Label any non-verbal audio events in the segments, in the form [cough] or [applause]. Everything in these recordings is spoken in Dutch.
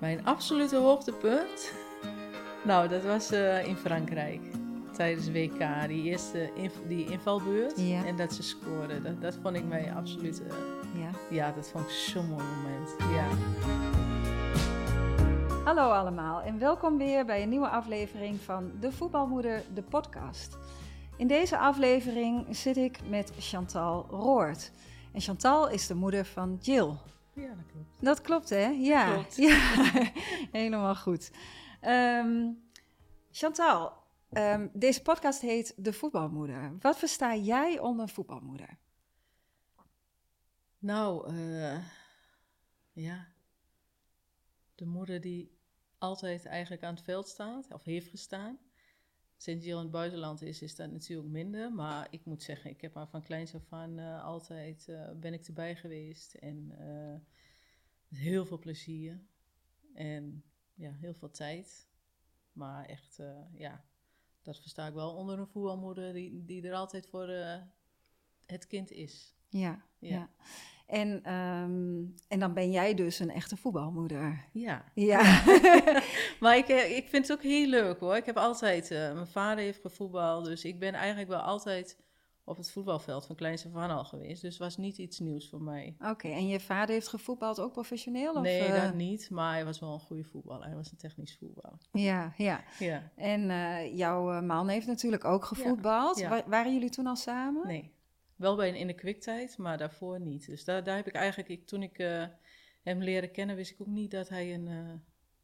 Mijn absolute hoogtepunt? [laughs] Nou, dat was eh, in Frankrijk. Tijdens WK, die eerste inv- die invalbeurt. Ja. En dat ze scoorden. Dat, dat vond ik mijn absolute... Ja. ja, dat vond ik zo'n mooi moment. Ja. Hallo allemaal en welkom weer bij een nieuwe aflevering van De Voetbalmoeder, de podcast. In deze aflevering zit ik met Chantal Roort. En Chantal is de moeder van Jill. Ja, dat klopt. Dat klopt, hè? Ja, Klopt. ja. [laughs] helemaal goed. Ehm, Chantal, ehm, deze podcast heet De Voetbalmoeder. Wat versta jij onder voetbalmoeder? Nou, eh, ja. De moeder die altijd eigenlijk aan het veld staat, of heeft gestaan. Sinds Jill in het buitenland is, is dat natuurlijk minder. Maar ik moet zeggen, ik heb haar van kleins af aan eh, altijd, eh, ben ik erbij geweest. En met heel veel plezier. En ja, heel veel tijd. Maar echt, ja, dat versta ik wel onder een voetbalmoeder die, die er altijd voor het kind is. Ja, ja. Ja. En, ehm, en dan ben jij dus een echte voetbalmoeder. Ja, Ja. [laughs] maar ik, eh, ik vind het ook heel leuk hoor. Ik heb altijd, eh, mijn vader heeft gevoetbald, dus ik ben eigenlijk wel altijd op het voetbalveld van kleins af aan al geweest. Dus het was niet iets nieuws voor mij. Oké, en je vader heeft gevoetbald ook professioneel? Of, nee, eh? dat niet, maar hij was wel een goede voetballer. Hij was een technisch voetballer. Ja, ja. Ja, En eh, jouw eh, man heeft natuurlijk ook gevoetbald. ja. Wa- waren jullie toen al samen? nee. Wel bij een in de kwiktijd, maar daarvoor niet. Dus daar, daar heb ik eigenlijk, ik, toen ik eh, hem leerde kennen, wist ik ook niet dat hij een, eh,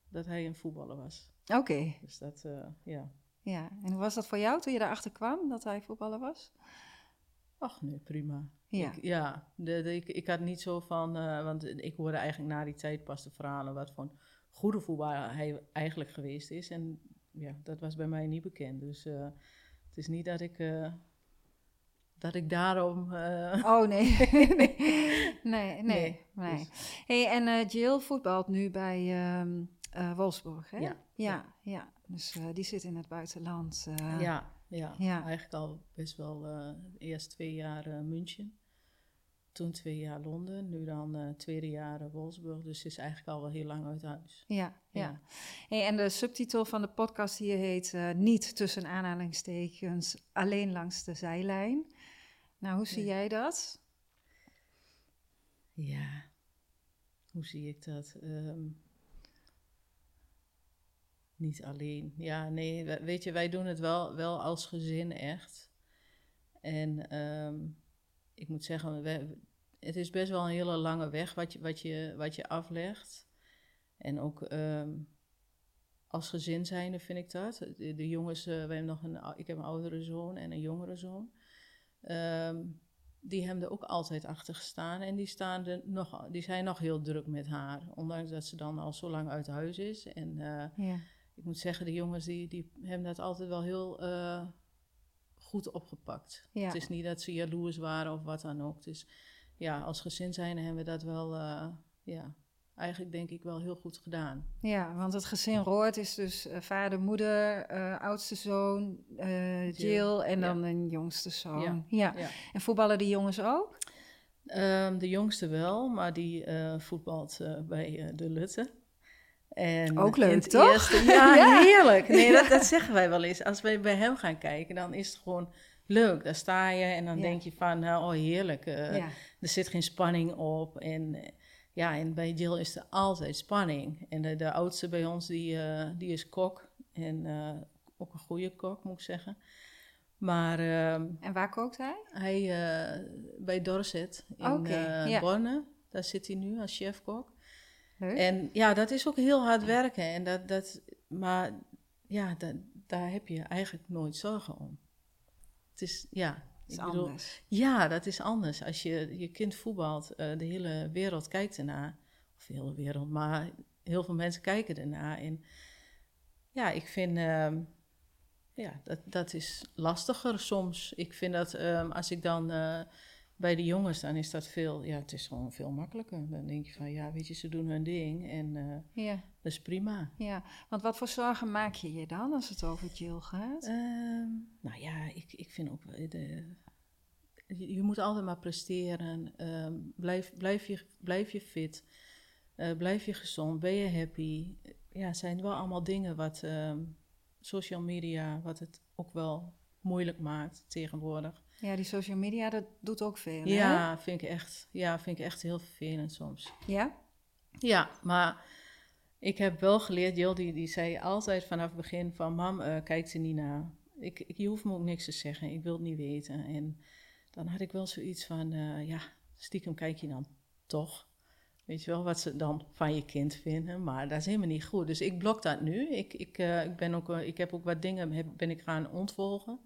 dat hij een voetballer was. Oké, Dus dat, eh, ja. ja. En hoe was dat voor jou toen je daarachter kwam dat hij voetballer was? Ach nee, prima. Ja. Ik, ja, de, de- ik, ik had niet zo van, want ik hoorde eigenlijk na die tijd pas de verhalen wat voor een goede voetballer hij eigenlijk geweest is. En ja, dat was bij mij niet bekend. Dus het is niet dat ik, dat ik daarom. eh, Oh [laughs] nee. nee, nee, nee. Nee, dus- Hey, en eh, Jill voetbalt nu bij eh, Wolfsburg, hè? Ja. Ja, ja. Dus die zit in het buitenland. ja, ja, ja. eigenlijk al best wel eerst twee jaar München. Toen twee jaar Londen, nu dan tweede jaar Wolfsburg. Dus ze is eigenlijk al wel heel lang uit huis. Ja, ja. Ja. Hey, en de subtitel van de podcast hier heet Niet tussen aanhalingstekens, alleen langs de zijlijn. Nou, hoe zie Ja. jij dat? Ja, hoe zie ik dat? Ehm, niet alleen. Ja, nee, we- weet je, wij doen het wel, wel als gezin echt. En ehm, ik moet zeggen, we, het is best wel een hele lange weg wat je, wat je, wat je aflegt. En ook ehm, als gezin zijnde vind ik dat. De, de jongens, eh, we hebben nog een, ik heb een oudere zoon en een jongere zoon. Ehm, die hebben er ook altijd achter gestaan. En die, staan er nog, die zijn nog heel druk met haar. Ondanks dat ze dan al zo lang uit huis is. En eh, Ja. ik moet zeggen, de jongens die, die hebben dat altijd wel heel eh, goed opgepakt. Ja. Het is niet dat ze jaloers waren of wat dan ook. Dus ja, als gezin zijn hebben we dat wel, eh, ja, eigenlijk denk ik wel heel goed gedaan. ja, want het gezin Roord is dus eh, vader, moeder, eh, oudste zoon, eh, Jill, Jill, en ja. dan een jongste zoon. Ja. Ja, ja. En voetballen die jongens ook? Ehm, de jongste wel, maar die voetbalt bij de Lutte. En Ook leuk, toch? eerste- [laughs] ja, heerlijk. Nee, dat, dat [laughs] zeggen wij wel eens. Als wij bij hem gaan kijken, dan is het gewoon leuk. Daar sta je en dan denk je van, nou, oh heerlijk. Er zit geen spanning op. En ja, en bij Jill is er altijd spanning. En de, de oudste bij ons, die, eh, die is kok. En eh, ook een goede kok, moet ik zeggen. Maar ehm, En waar kookt hij? hij eh, bij Dorset in. Borne, daar zit hij nu als chefkok. En ja, dat is ook heel hard werken. En dat, dat, maar ja, da- daar heb je eigenlijk nooit zorgen om. Het is, ja, Dat is ik bedoel, anders. ja, dat is anders. Als je je kind voetbalt, eh, de hele wereld kijkt ernaar. Of de hele wereld, maar heel veel mensen kijken ernaar. En ja, ik vind, ehm, ja, dat, dat is lastiger soms. Ik vind dat ehm, als ik dan eh, bij de jongens, dan is dat veel, ja, het is gewoon veel makkelijker. Dan denk je van, ja, weet je, ze doen hun ding en eh, Ja, dat is prima. ja. Want wat voor zorgen maak je je dan als het over Jill gaat? Ehm, nou ja, ik, ik vind ook. eh, De, je, je moet altijd maar presteren. Ehm, blijf, blijf, je, blijf je fit. Eh, blijf je gezond? Ben je happy? Ja, het zijn wel allemaal dingen wat ehm, social media, wat het ook wel moeilijk maakt tegenwoordig. Ja, die social media, dat doet ook veel. hè? Ja, vind ik echt, ja, vind ik echt heel vervelend soms. Ja? Ja, maar ik heb wel geleerd, Jill die, die zei altijd vanaf het begin van... Mam, eh kijk er niet naar. Ik, ik, je hoeft me ook niks te zeggen, ik wil het niet weten. En dan had ik wel zoiets van, eh, ja, stiekem kijk je dan toch. Weet je wel, wat ze dan van je kind vinden, maar dat is helemaal niet goed. Dus ik blok dat nu. Ik, ik, eh, ik, ben ook, ik heb ook wat dingen heb, ben ik gaan ontvolgen.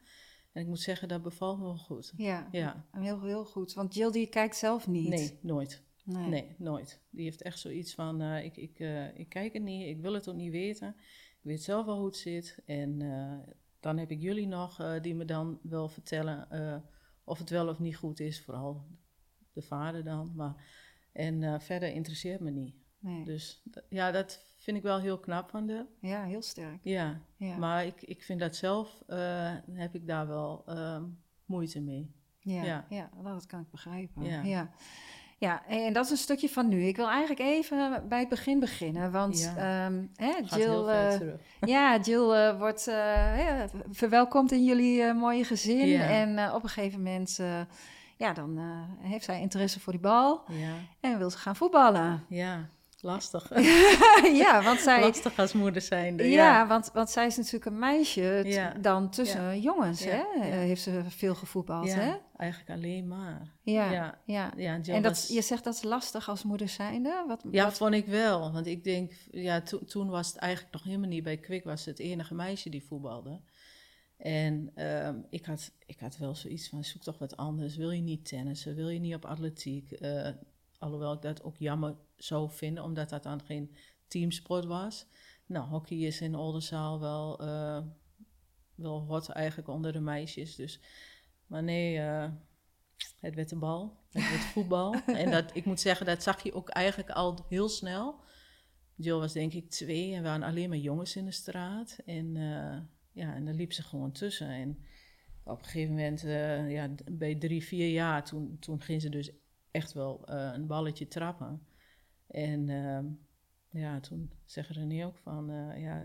En ik moet zeggen, dat bevalt me wel goed. Ja, Ja, heel, heel goed. Want Jill die kijkt zelf niet. nee, nooit. Nee. Nee, nooit. Die heeft echt zoiets van, eh, ik, ik, eh, ik kijk het niet, ik wil het ook niet weten. Ik weet zelf wel hoe het zit. En eh, dan heb ik jullie nog, die me dan wel vertellen of het wel of niet goed is. Vooral de vader dan. Maar, en verder interesseert me niet. Nee. Dus ja, dat vind ik wel heel knap van de. Ja, heel sterk. Ja, Ja. maar ik, ik vind dat zelf, eh, heb ik daar wel ehm, moeite mee. Ja, ja. Ja. dat kan ik begrijpen. Ja. Ja. ja. en dat is een stukje van nu. Ik wil eigenlijk even bij het begin beginnen. Want Ja. ehm, hè, Jill, terug. [laughs] ja, Jill eh, wordt hè, verwelkomd in jullie mooie gezin. En op een gegeven moment ja, dan, heeft zij interesse voor die bal. Ja, En wil ze gaan voetballen. ja, lastig. [laughs] [laughs] ja, want zij... Lastig als moeder zijnde, Ja, ja. want, want zij is natuurlijk een meisje Ja. dan tussen jongens, hè? Eh, heeft ze veel gevoetbald, hè? eigenlijk alleen maar. Ja, Ja. ja. En dat, was- je zegt dat is lastig als moeder zijnde? Wat, ja, wat- vond ik wel. Want ik denk, ja, to- toen was het eigenlijk nog helemaal niet bij Kwik, was het enige meisje die voetbalde. En ehm, ik, had, ik had wel zoiets van, zoek toch wat anders. Wil je niet tennissen? Wil je niet op atletiek? Eh, alhoewel ik dat ook jammer zou vinden, omdat dat dan geen teamsport was. Nou, hockey is in Oldenzaal wel, eh, wel hot eigenlijk onder de meisjes. Dus, maar nee, eh, het werd de bal. Het werd voetbal. [laughs] en dat, ik moet zeggen, dat zag je ook eigenlijk al heel snel. Jill was denk ik twee en we waren alleen maar jongens in de straat. En eh, ja, en daar liep ze gewoon tussen. En op een gegeven moment, ja, bij drie, vier jaar, toen, toen ging ze dus echt wel eh, een balletje trappen. En ehm, ja, toen zeggen René ook van, eh, ja,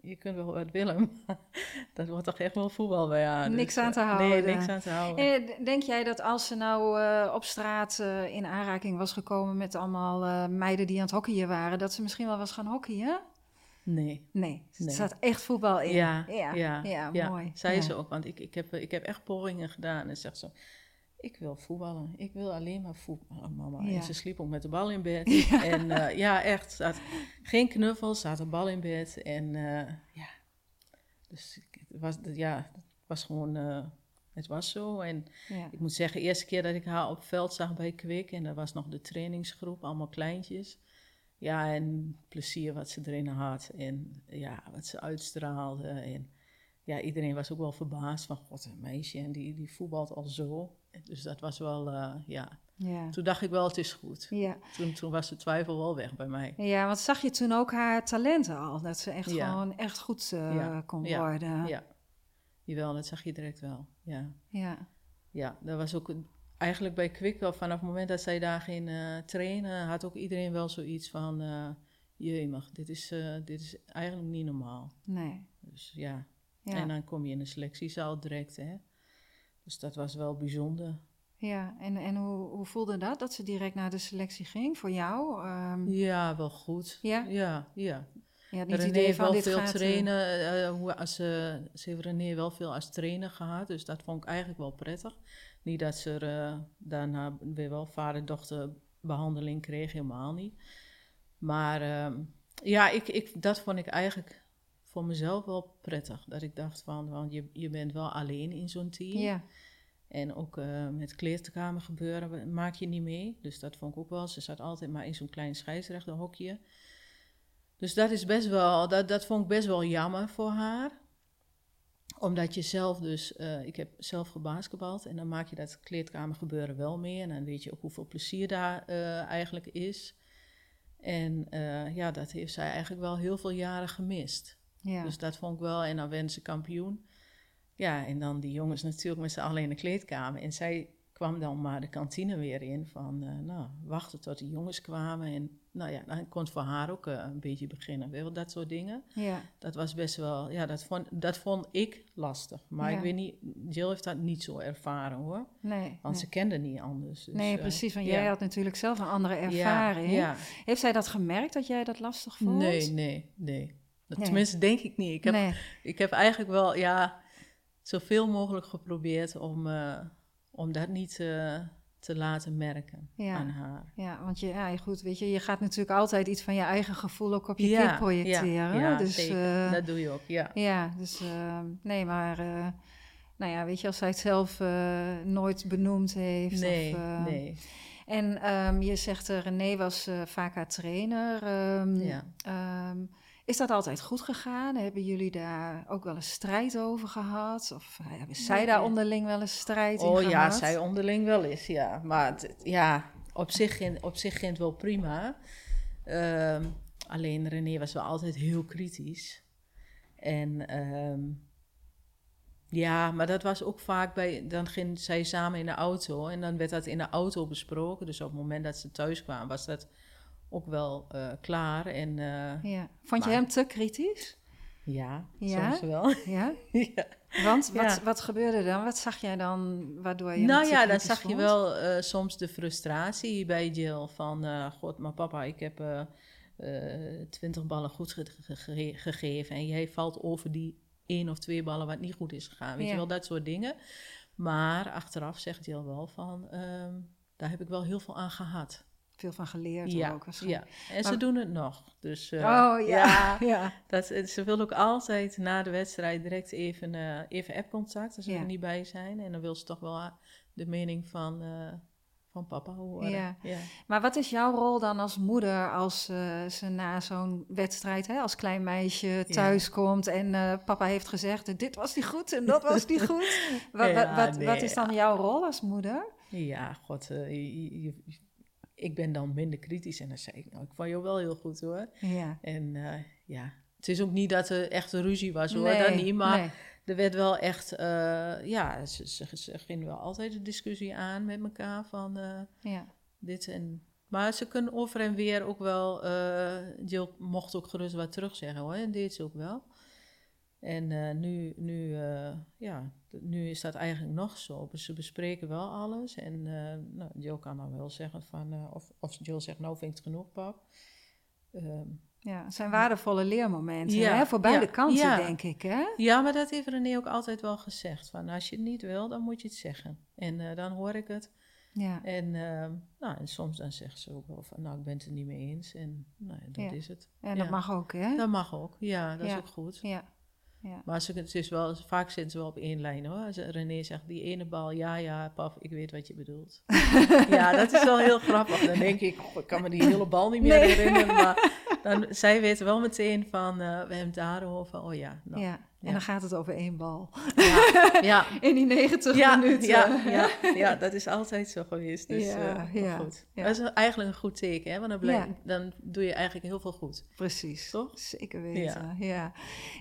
je kunt wel wat willen, [laughs] maar dat wordt toch echt wel voetbal bij haar. Niks Dus, aan te eh, houden. Nee, niks aan te houden. Eh, denk jij dat als ze nou eh, op straat eh, in aanraking was gekomen met allemaal eh, meiden die aan het hockeyen waren, dat ze misschien wel was gaan hockeyen? Nee. Nee, er Nee. staat echt voetbal in. Ja, ja, ja, ja, ja, mooi. Zei ja. ze ook, want ik, ik, heb, ik heb echt pogingen gedaan. En zegt ze, ik wil voetballen. Ik wil alleen maar voetballen, mama. Ja. En ze sliep ook met de bal in bed. [laughs] En eh, ja, echt. Geen knuffels, ze had een bal in bed. En eh, ja, dus het was, ja, het was gewoon, eh, het was zo. En Ja. ik moet zeggen, de eerste keer dat ik haar op veld zag bij Kwik, en dat was nog de trainingsgroep, allemaal kleintjes. Ja, en plezier wat ze erin had en ja, wat ze uitstraalde. En ja, iedereen was ook wel verbaasd van, god, een meisje en die, die voetbalt al zo. Dus dat was wel, eh, ja, Ja. toen dacht ik wel, het is goed. Ja. Toen, toen was de twijfel wel weg bij mij. ja, want zag je toen ook haar talenten al? Dat ze echt Ja. gewoon echt goed eh, Ja. kon Ja. worden. Ja, jawel, dat zag je direct wel, ja. ja. Ja, dat was ook een- eigenlijk bij Kwik vanaf het moment dat zij daar ging eh, trainen, had ook iedereen wel zoiets van, eh jemig, dit is, dit is eigenlijk niet normaal. Nee. Dus ja. Ja. en dan kom je in de selectiezaal direct, hè. Dus dat was wel bijzonder. Ja, en, en hoe, hoe voelde dat, dat ze direct naar de selectie ging voor jou? Ehm, Ja, wel goed. Ja? Ja, ja. niet René heeft van wel dit veel gaat... eh, trainen. eh, hoe, als, ze ze heeft René wel veel als trainer gehad, dus dat vond ik eigenlijk wel prettig. Niet dat ze eh, daarna weer wel vader-dochter behandeling kreeg, helemaal niet. Maar ehm, ja, ik, ik, dat vond ik eigenlijk voor mezelf wel prettig. Dat ik dacht van, want je, je bent wel alleen in zo'n team. ja, En ook eh, met kleedkamer gebeuren maak je niet mee. Dus dat vond ik ook wel. Ze zat altijd maar in zo'n klein scheidsrechterhokje. Dus dat is best wel, dat, dat vond ik best wel jammer voor haar. Omdat je zelf dus, eh, ik heb zelf gebasketbald en dan maak je dat kleedkamer gebeuren wel mee. En dan weet je ook hoeveel plezier daar eh, eigenlijk is. En ja, dat heeft zij eigenlijk wel heel veel jaren gemist. Ja. Dus dat vond ik wel. En dan werden ze kampioen. Ja, en dan die jongens natuurlijk met z'n allen in de kleedkamer. En zij kwam dan maar de kantine weer in van, eh, nou, wachten tot de jongens kwamen. En nou ja, dan kon het voor haar ook eh, een beetje beginnen, weet je dat soort dingen. Ja. Dat was best wel, ja, dat vond, dat vond ik lastig. Maar Ja. ik weet niet, Jill heeft dat niet zo ervaren hoor. Nee. Want nee. ze kende niet anders. Dus, nee, eh, precies. Want jij had natuurlijk zelf een andere ervaring. Ja, Heeft zij dat gemerkt dat jij dat lastig vond? Nee, nee, nee. Nee. Tenminste, denk ik niet. Ik heb, nee. ik heb eigenlijk wel, ja, zoveel mogelijk geprobeerd om, eh, om dat niet eh, te laten merken Ja. aan haar. Ja, want je, ja, goed, weet je, je gaat natuurlijk altijd iets van je eigen gevoel ook op je Ja, kind projecteren. Ja, ja, dus, zeker. eh, dat doe je ook, ja. Ja, dus eh, nee, maar nou ja, weet je, als zij het zelf nooit benoemd heeft. Nee, of, eh, nee. En ehm, je zegt, René was vaak haar trainer. ehm, Ja. ehm, is dat altijd goed gegaan? Hebben jullie daar ook wel eens strijd over gehad? Of eh, hebben zij daar onderling wel eens strijd in Oh gehad? ja, zij onderling wel eens, ja. Maar het- ja, op zich, ging, op zich ging het wel prima. Ehm, alleen René was wel altijd heel kritisch. En ehm, ja, maar dat was ook vaak bij... Dan ging zij samen in de auto en dan werd dat in de auto besproken. Dus op het moment dat ze thuis kwamen was dat ook wel eh, klaar. En eh, Ja. Vond je Maar- hem te kritisch? ja, Ja? soms wel. Ja? [laughs] ja. Want wat, wat gebeurde dan? Wat zag jij dan waardoor je hem Nou ja, dan zag je wel eh, soms de frustratie bij Jill van... eh, God, maar papa, ik heb twintig ballen goed ge- ge- ge- gegeven... en jij valt over die één of twee ballen wat niet goed is gegaan. Weet Ja. je wel, dat soort dingen. Maar achteraf zegt Jill wel van... ehm, daar heb ik wel heel veel aan gehad. Veel van geleerd Ja, ook ja. En ze doen het nog. Dus, eh, Oh ja, ja. [laughs] Dat, eh, ze wil ook altijd na de wedstrijd direct even, eh even appcontact als ze Ja. er niet bij zijn. En dan wil ze toch wel de mening van, van papa horen. Ja. ja. Maar wat is jouw rol dan als moeder als ze na zo'n wedstrijd, hè, als klein meisje, thuis komt en papa heeft gezegd, dit was niet goed en dat was niet goed. [laughs] Wat, wat, wat, nee, wat is dan jouw rol als moeder? Ja, god, je- ik ben dan minder kritisch. En dan zei ik, nou, ik vond jou wel heel goed hoor. Ja. En eh, ja, het is ook niet dat er echt een ruzie was hoor, Nee, dat niet. Maar nee. er werd wel echt, eh, ja, ze, ze, ze gingen wel altijd de discussie aan met elkaar van... eh, Ja. dit en... Maar ze kunnen over en weer ook wel... Jill mocht ook gerust wat terugzeggen hoor. En deed ze ook wel. En eh, nu, nu, eh, ja, nu is dat eigenlijk nog zo. Ze bespreken wel alles. En eh nou, Jill kan dan wel zeggen van... of, of Jill zegt, nou vind ik het genoeg, pap. Ehm, ja, het zijn waardevolle leermomenten Ja, hè? voor beide ja, kanten, ja. denk ik. Hè? ja, maar dat heeft René ook altijd wel gezegd. Van als je het niet wil, dan moet je het zeggen. En dan hoor ik het. Ja. En, ehm, nou, en soms dan zegt ze ook wel van, nou, ik ben het er niet mee eens. En nou, dat Ja. is het. En Ja. dat mag ook, hè? Dat mag ook, ja, dat is ook goed. Ja. Ja. Maar ze, het is wel, vaak zitten ze wel op één lijn hoor. Als René zegt, die ene bal, ja, ja, pap, ik weet wat je bedoelt. [laughs] ja, dat is wel heel grappig. Dan denk ik, ik kan me die hele bal niet meer Nee. herinneren. Maar dan, zij weet wel meteen van, eh, we hebben daarover. Oh ja, nou, ja. En dan gaat het over één bal. ja, [laughs] ja, In die 90 ja, minuten. ja, ja, ja, dat is altijd zo geweest. Dus ja, goed. Dat is eigenlijk een goed teken, hè? Want dan, blijf- dan doe je eigenlijk heel veel goed. Precies. Toch? Zeker weten, ja.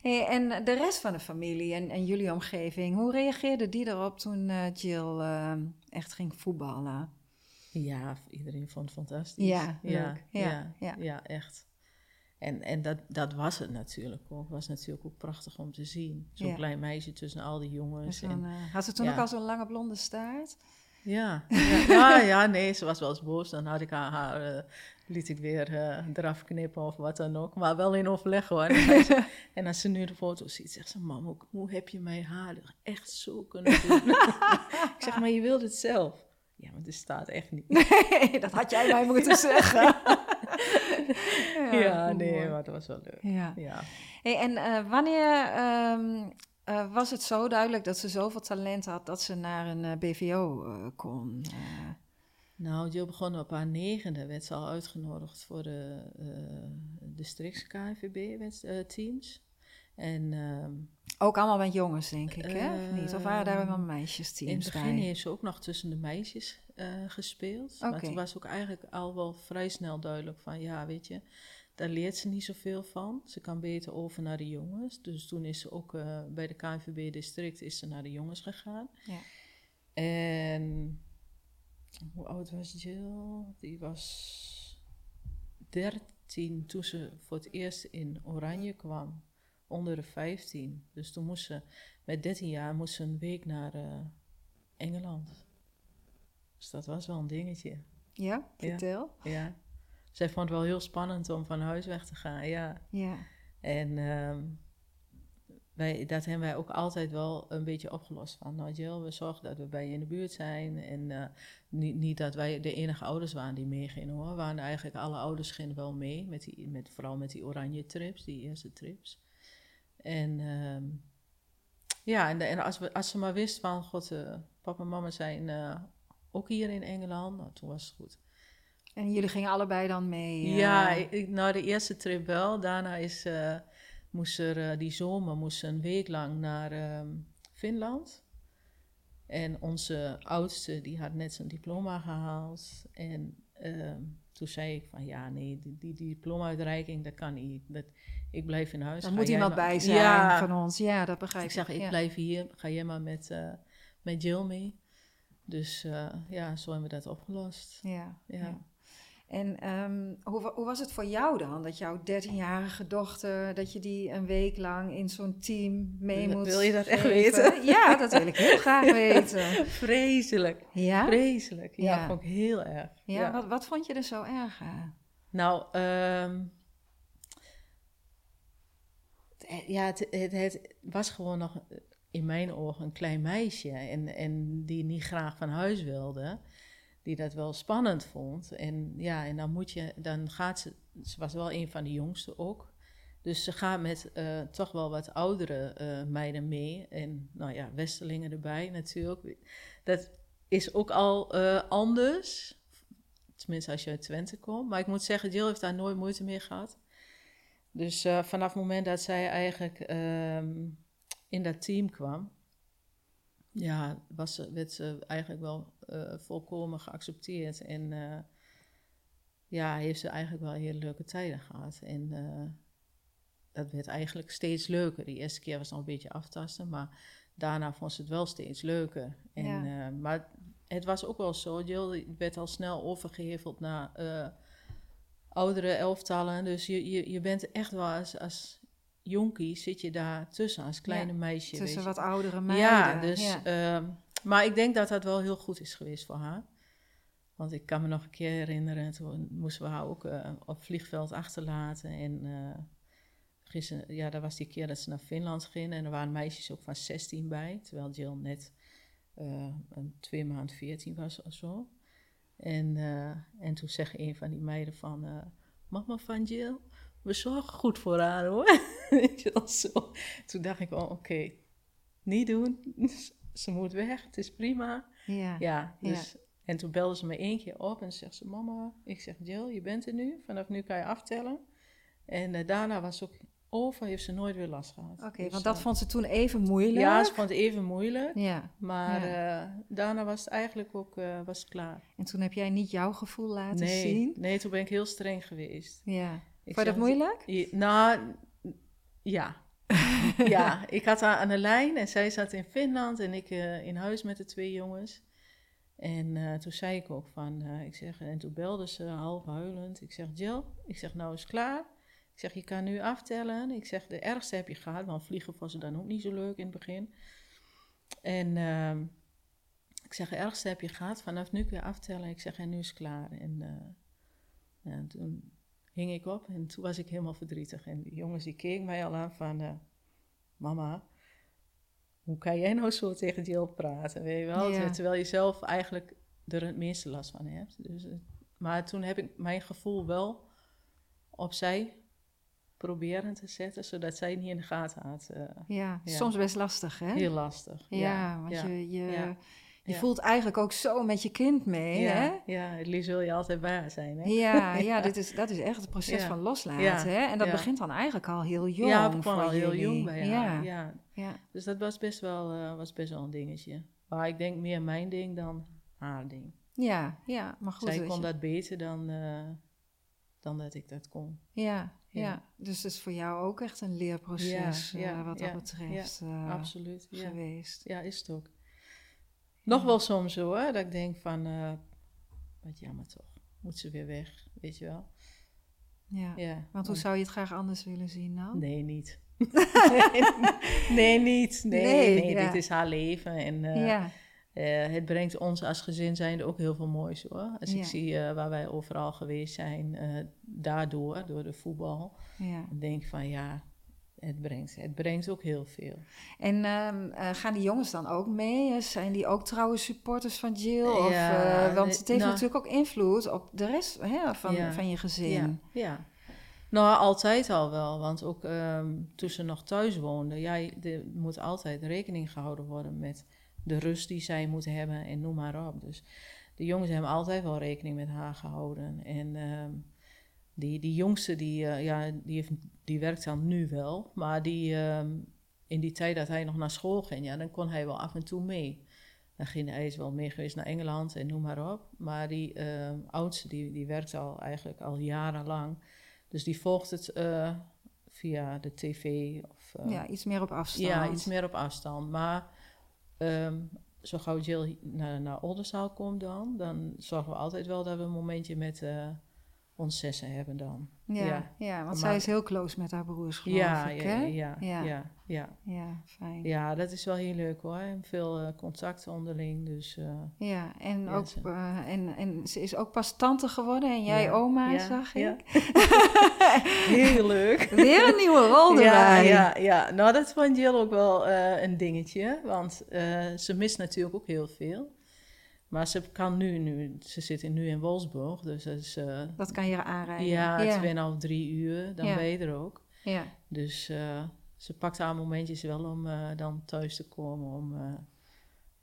Hey, en de rest van de familie en, en jullie omgeving, hoe reageerde die erop toen eh, Jill echt ging voetballen? Ja, iedereen vond het fantastisch. Ja, ja, leuk. Ja, ja, ja. ja, echt. En, en dat, dat was het natuurlijk ook. was natuurlijk ook prachtig om te zien. Zo'n Ja. klein meisje tussen al die jongens. En, eh, had ze toen ja. ook al zo'n lange blonde staart? [laughs] ja, ja, ja, nee, ze was wel eens boos. Dan had ik haar, haar eh, liet ik weer eh, eraf knippen of wat dan ook. Maar wel in overleg hoor. En, zei ze- [laughs] en als ze nu de foto ziet, zegt ze: Mam, hoe, hoe heb je mijn haar echt zo kunnen doen? [laughs] ik zeg: Maar je wilde het zelf. Ja, maar dit staat echt niet. Nee, dat had jij mij moeten zeggen. Ja, nee, mooi. maar dat was wel leuk. Ja. Ja. Hey, en eh, wanneer ehm, eh, was het zo duidelijk dat ze zoveel talent had dat ze naar een eh, BVO kon? Nou, Jill begon op haar negende, werd ze al uitgenodigd voor de districts KNVB-teams. En ehm, ook allemaal met jongens, denk ik, hè? Of niet? Of waren daar Ehm, wel in het begin bij? heeft ze ook nog tussen de meisjes eh, gespeeld. Maar Oké. toen was ook eigenlijk al wel vrij snel duidelijk van, ja, weet je, daar leert ze niet zoveel van. Ze kan beter over naar de jongens. Dus toen is ze ook eh, bij de KNVB-district is ze naar de jongens gegaan. Ja. En hoe oud was Jill? Die was 13 toen ze voor het eerst in Oranje kwam. Onder de 15. Dus toen moest ze, met 13 jaar, moest ze een week naar uh, Engeland. Dus dat was wel een dingetje. Ja, vertel. Ja. ja. Zij vond het wel heel spannend om van huis weg te gaan, ja. Ja. En um, wij, dat hebben wij ook altijd wel een beetje opgelost. Van, nou Jill, we zorgen dat we bij je in de buurt zijn. En uh, niet, niet dat wij de enige ouders waren die meegingen hoor. We waren eigenlijk alle ouders gingen wel mee. Met die, met, vooral met die oranje trips, die eerste trips. En um, ja, en, en, als, we, als ze maar wist van, god, uh, papa en mama zijn uh, ook hier in Engeland. Nou, toen was het goed. En jullie gingen allebei dan mee? Ja, ik, nou de eerste trip wel. Daarna is moest er die zomer moest ze een week lang naar uh, Finland. En onze oudste, die had net zijn diploma gehaald. En uh, toen zei ik van, ja, nee, die, die, die diploma-uitreiking, dat kan niet. Dat, ik blijf in huis. Er moet iemand bij zijn ja, van ons. Ja, dat begrijp ik. Ik zeg, ik ja. blijf hier. Ga jij maar met, uh, met Jill mee. Dus uh, ja, zo hebben we dat opgelost. Ja, ja. En um, hoe, hoe, was het voor jou dan, dat jouw 13-jarige dochter, dat je die een week lang in zo'n team mee moet Wil je dat echt weten? [laughs] Ja, dat wil ik heel graag [laughs] weten. Vreselijk. Ja? Vreselijk. Ja, vond ik heel erg. Ja, ja. Wat, wat vond je er zo erg aan? Nou, um, ja, het, het, was gewoon nog in mijn ogen een klein meisje en, en die niet graag van huis wilde die dat wel spannend vond. En ja, en dan moet je, dan gaat ze, ze was wel een van de jongste ook. Dus ze gaat met uh, toch wel wat oudere uh, meiden mee. En nou ja, Westerlingen erbij natuurlijk. Dat is ook al anders. Tenminste, als je uit Twente komt. Maar ik moet zeggen, Jill heeft daar nooit moeite mee gehad. Dus vanaf het moment dat zij eigenlijk um, in dat team kwam, ja, was, werd ze eigenlijk wel uh, volkomen geaccepteerd. En uh, ja, heeft ze eigenlijk wel hele leuke tijden gehad. En dat werd eigenlijk steeds leuker. De eerste keer was nog een beetje aftasten, maar daarna vond ze het wel steeds leuker. En, ja. maar het was ook wel zo, Jill werd al snel overgeheveld naar oudere elftallen. Dus je, je, je bent echt wel als, als jonkie zit je daar tussen als kleine ja, meisje. Tussen wat oudere meiden. Ja, dus, ja. Uh, maar ik denk dat dat wel heel goed is geweest voor haar. Want ik kan me nog een keer herinneren, toen moesten we haar ook uh, op vliegveld achterlaten. En uh, gisteren, ja, dat was die keer dat ze naar Finland ging. En er waren meisjes ook van 16 bij, terwijl Jill net uh, een twee maanden 14 was of zo. En, en toen zegt een van die meiden van, mama van Jill, we zorgen goed voor haar hoor. [laughs] zo. Toen dacht ik, oh, oké, okay. niet doen. [laughs] ze moet weg, het is prima. Ja. ja, dus, ja. En toen belde ze me één keer op en zegt ze, mama, ik zeg, Jill, je bent er nu. Vanaf nu kan je aftellen. En uh, daarna was ook over, heeft ze nooit weer last gehad. Oké, okay, dus, want dat uh, vond ze toen even moeilijk? Ja, ze vond het even moeilijk. Ja. Maar ja. Uh, daarna was het eigenlijk ook was het klaar. En toen heb jij niet jouw gevoel laten nee, zien? Nee, toen ben ik heel streng geweest. Ja. Ik Vond je dat moeilijk? Ja, nou, ja. [laughs] ja, ik had haar aan de lijn en zij zat in Finland en ik uh, in huis met de twee jongens. En uh, toen zei ik ook van, uh, ik zeg, en toen belde ze half huilend. Ik zeg, Jill, ik zeg, nou is klaar. Ik zeg, je kan nu aftellen. Ik zeg, de ergste heb je gehad, want vliegen was dan ook niet zo leuk in het begin. En uh, ik zeg, de ergste heb je gehad, vanaf nu kun je aftellen. Ik zeg, en nu is het klaar. En ja, toen hing ik op en toen was ik helemaal verdrietig. En die jongens die keken mij al aan van, uh, mama, hoe kan jij nou zo tegen Jill praten, weet je wel? Ja. Terwijl je zelf eigenlijk er het minste last van hebt. Dus, uh, maar toen heb ik mijn gevoel wel opzij proberen te zetten, zodat zij niet in de gaten had. Uh, ja, ja, soms best lastig, hè? Heel lastig. Ja, ja want je... je je voelt eigenlijk ook zo met je kind mee, ja, hè? Ja, het liefst wil je altijd bij haar zijn, hè? Ja, [laughs] ja dit is, dat is echt het proces van loslaten, hè? En dat begint dan eigenlijk al heel jong Ja, ik begon al jullie. heel jong bij haar, ja. ja. Dus dat was best, wel, uh, was best wel een dingetje. Maar ik denk meer mijn ding dan haar ding. Ja, ja, maar goed. Zij kon je... dat beter dan, uh, dan dat ik dat kon. Ja, ja. dus het is voor jou ook echt een leerproces uh, wat dat betreft absoluut, geweest. Ja, is het ook. Nog wel soms hoor, dat ik denk van, uh, wat jammer toch. Moet ze weer weg, weet je wel. Ja. Ja. Want hoe zou je het graag anders willen zien dan? Nee, niet. [laughs] [laughs] nee, niet. Nee, Nee, dit is haar leven. En eh, ja. Eh, het brengt ons als gezin zijnde ook heel veel moois hoor. Als Ja. ik zie eh, waar wij overal geweest zijn, eh, daardoor, door de voetbal, ja. dan denk ik van ja, het brengt, het brengt ook heel veel. En ehm, eh, gaan die jongens dan ook mee? Zijn die ook trouwe supporters van Jill? Of, Ja, want het heeft nou- natuurlijk ook invloed op de rest hè, van, van je gezin. Ja, ja. Nou, altijd al wel. Want ook ehm, toen ze nog thuis woonden, ja, er moet altijd rekening gehouden worden met de rust die zij moeten hebben en noem maar op. Dus de jongens hebben altijd wel rekening met haar gehouden. En ehm, die, die jongste, die, eh, ja, die, heeft, die werkt dan nu wel. Maar die, ehm, in die tijd dat hij nog naar school ging, ja, dan kon hij wel af en toe mee. Dan ging hij is wel mee geweest naar Engeland en noem maar op. Maar die ehm, oudste, die, die werkt al eigenlijk al jarenlang. Dus die volgt het eh, via de tv. Of, eh, Ja, iets meer op afstand. ja, iets meer op afstand. Maar ehm, zo gauw Jill naar, naar Oldenzaal komt dan, dan zorgen we altijd wel dat we een momentje met ons zessen hebben dan. Ja, ja. Ja. want zij is heel close met haar broers, geloof Ja, ik, hè? ja, Ja. ja, ja, fijn. Ja, dat is wel heel leuk hoor. En veel eh, contact onderling. Dus eh, Ja, en, ook, ze- eh, en, en ze is ook pas tante geworden en jij oma, zag ja. ik. [laughs] heel leuk. [laughs] Weer een nieuwe rol erbij. ja, ja, nou dat vond Jill ook wel een dingetje. Want ze mist natuurlijk ook heel veel. Maar ze kan nu, nu ze zit nu in Wolfsburg, dus dat is eh, Dat kan je aanrijden. ja, ja. tweeënhalf, drie uur, dan Ja. ben je er ook. ja. Dus eh, ze pakt haar momentjes wel om eh, dan thuis te komen om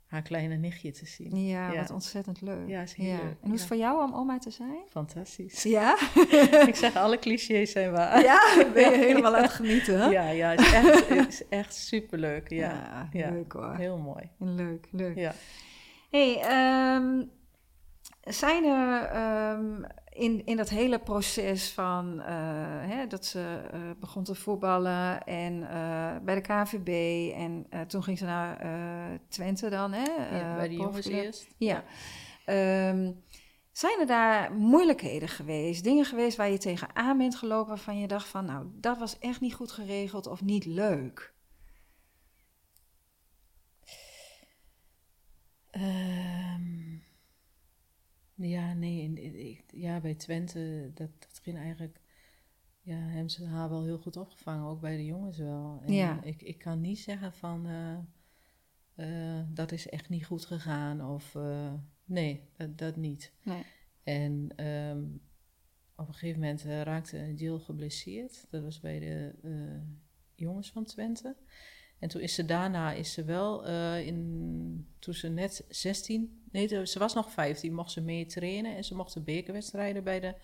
haar kleine nichtje te zien. Ja, Ja. wat ontzettend leuk. Ja, is heel leuk, En hoe is het voor jou om oma te zijn? Fantastisch. [laughs] Ja? [laughs] Ik zeg, alle clichés zijn waar. ja, [laughs] ben je helemaal aan het genieten? Ja, ja, het is echt, het is echt superleuk. Ja, Ja, ja. leuk hoor. heel mooi. Leuk, leuk. Ja. Hey, ehm, zijn er ehm, in, in dat hele proces van eh, hè, dat ze eh, begon te voetballen en eh, bij de KVB en toen ging ze naar Twente dan, hè? Ja, bij de jongens eerst. Ja. Ehm, zijn er daar moeilijkheden geweest? Dingen geweest waar je tegenaan bent gelopen waarvan je dacht van, nou, dat was echt niet goed geregeld of niet leuk? Ehm, ja, nee, in- ja, bij Twente, dat, dat ging eigenlijk, ja, hebben ze haar wel heel goed opgevangen, ook bij de jongens wel. En Ja. ik, ik kan niet zeggen van, eh, eh, dat is echt niet goed gegaan, of eh, nee, dat, dat niet. Nee. En ehm, op een gegeven moment raakte Jill geblesseerd, dat was bij de jongens van Twente. En toen is ze daarna, is ze wel, eh, in, toen ze net 16, nee, ze was nog 15, mocht ze mee trainen. En ze mocht de bekerwedstrijden bij de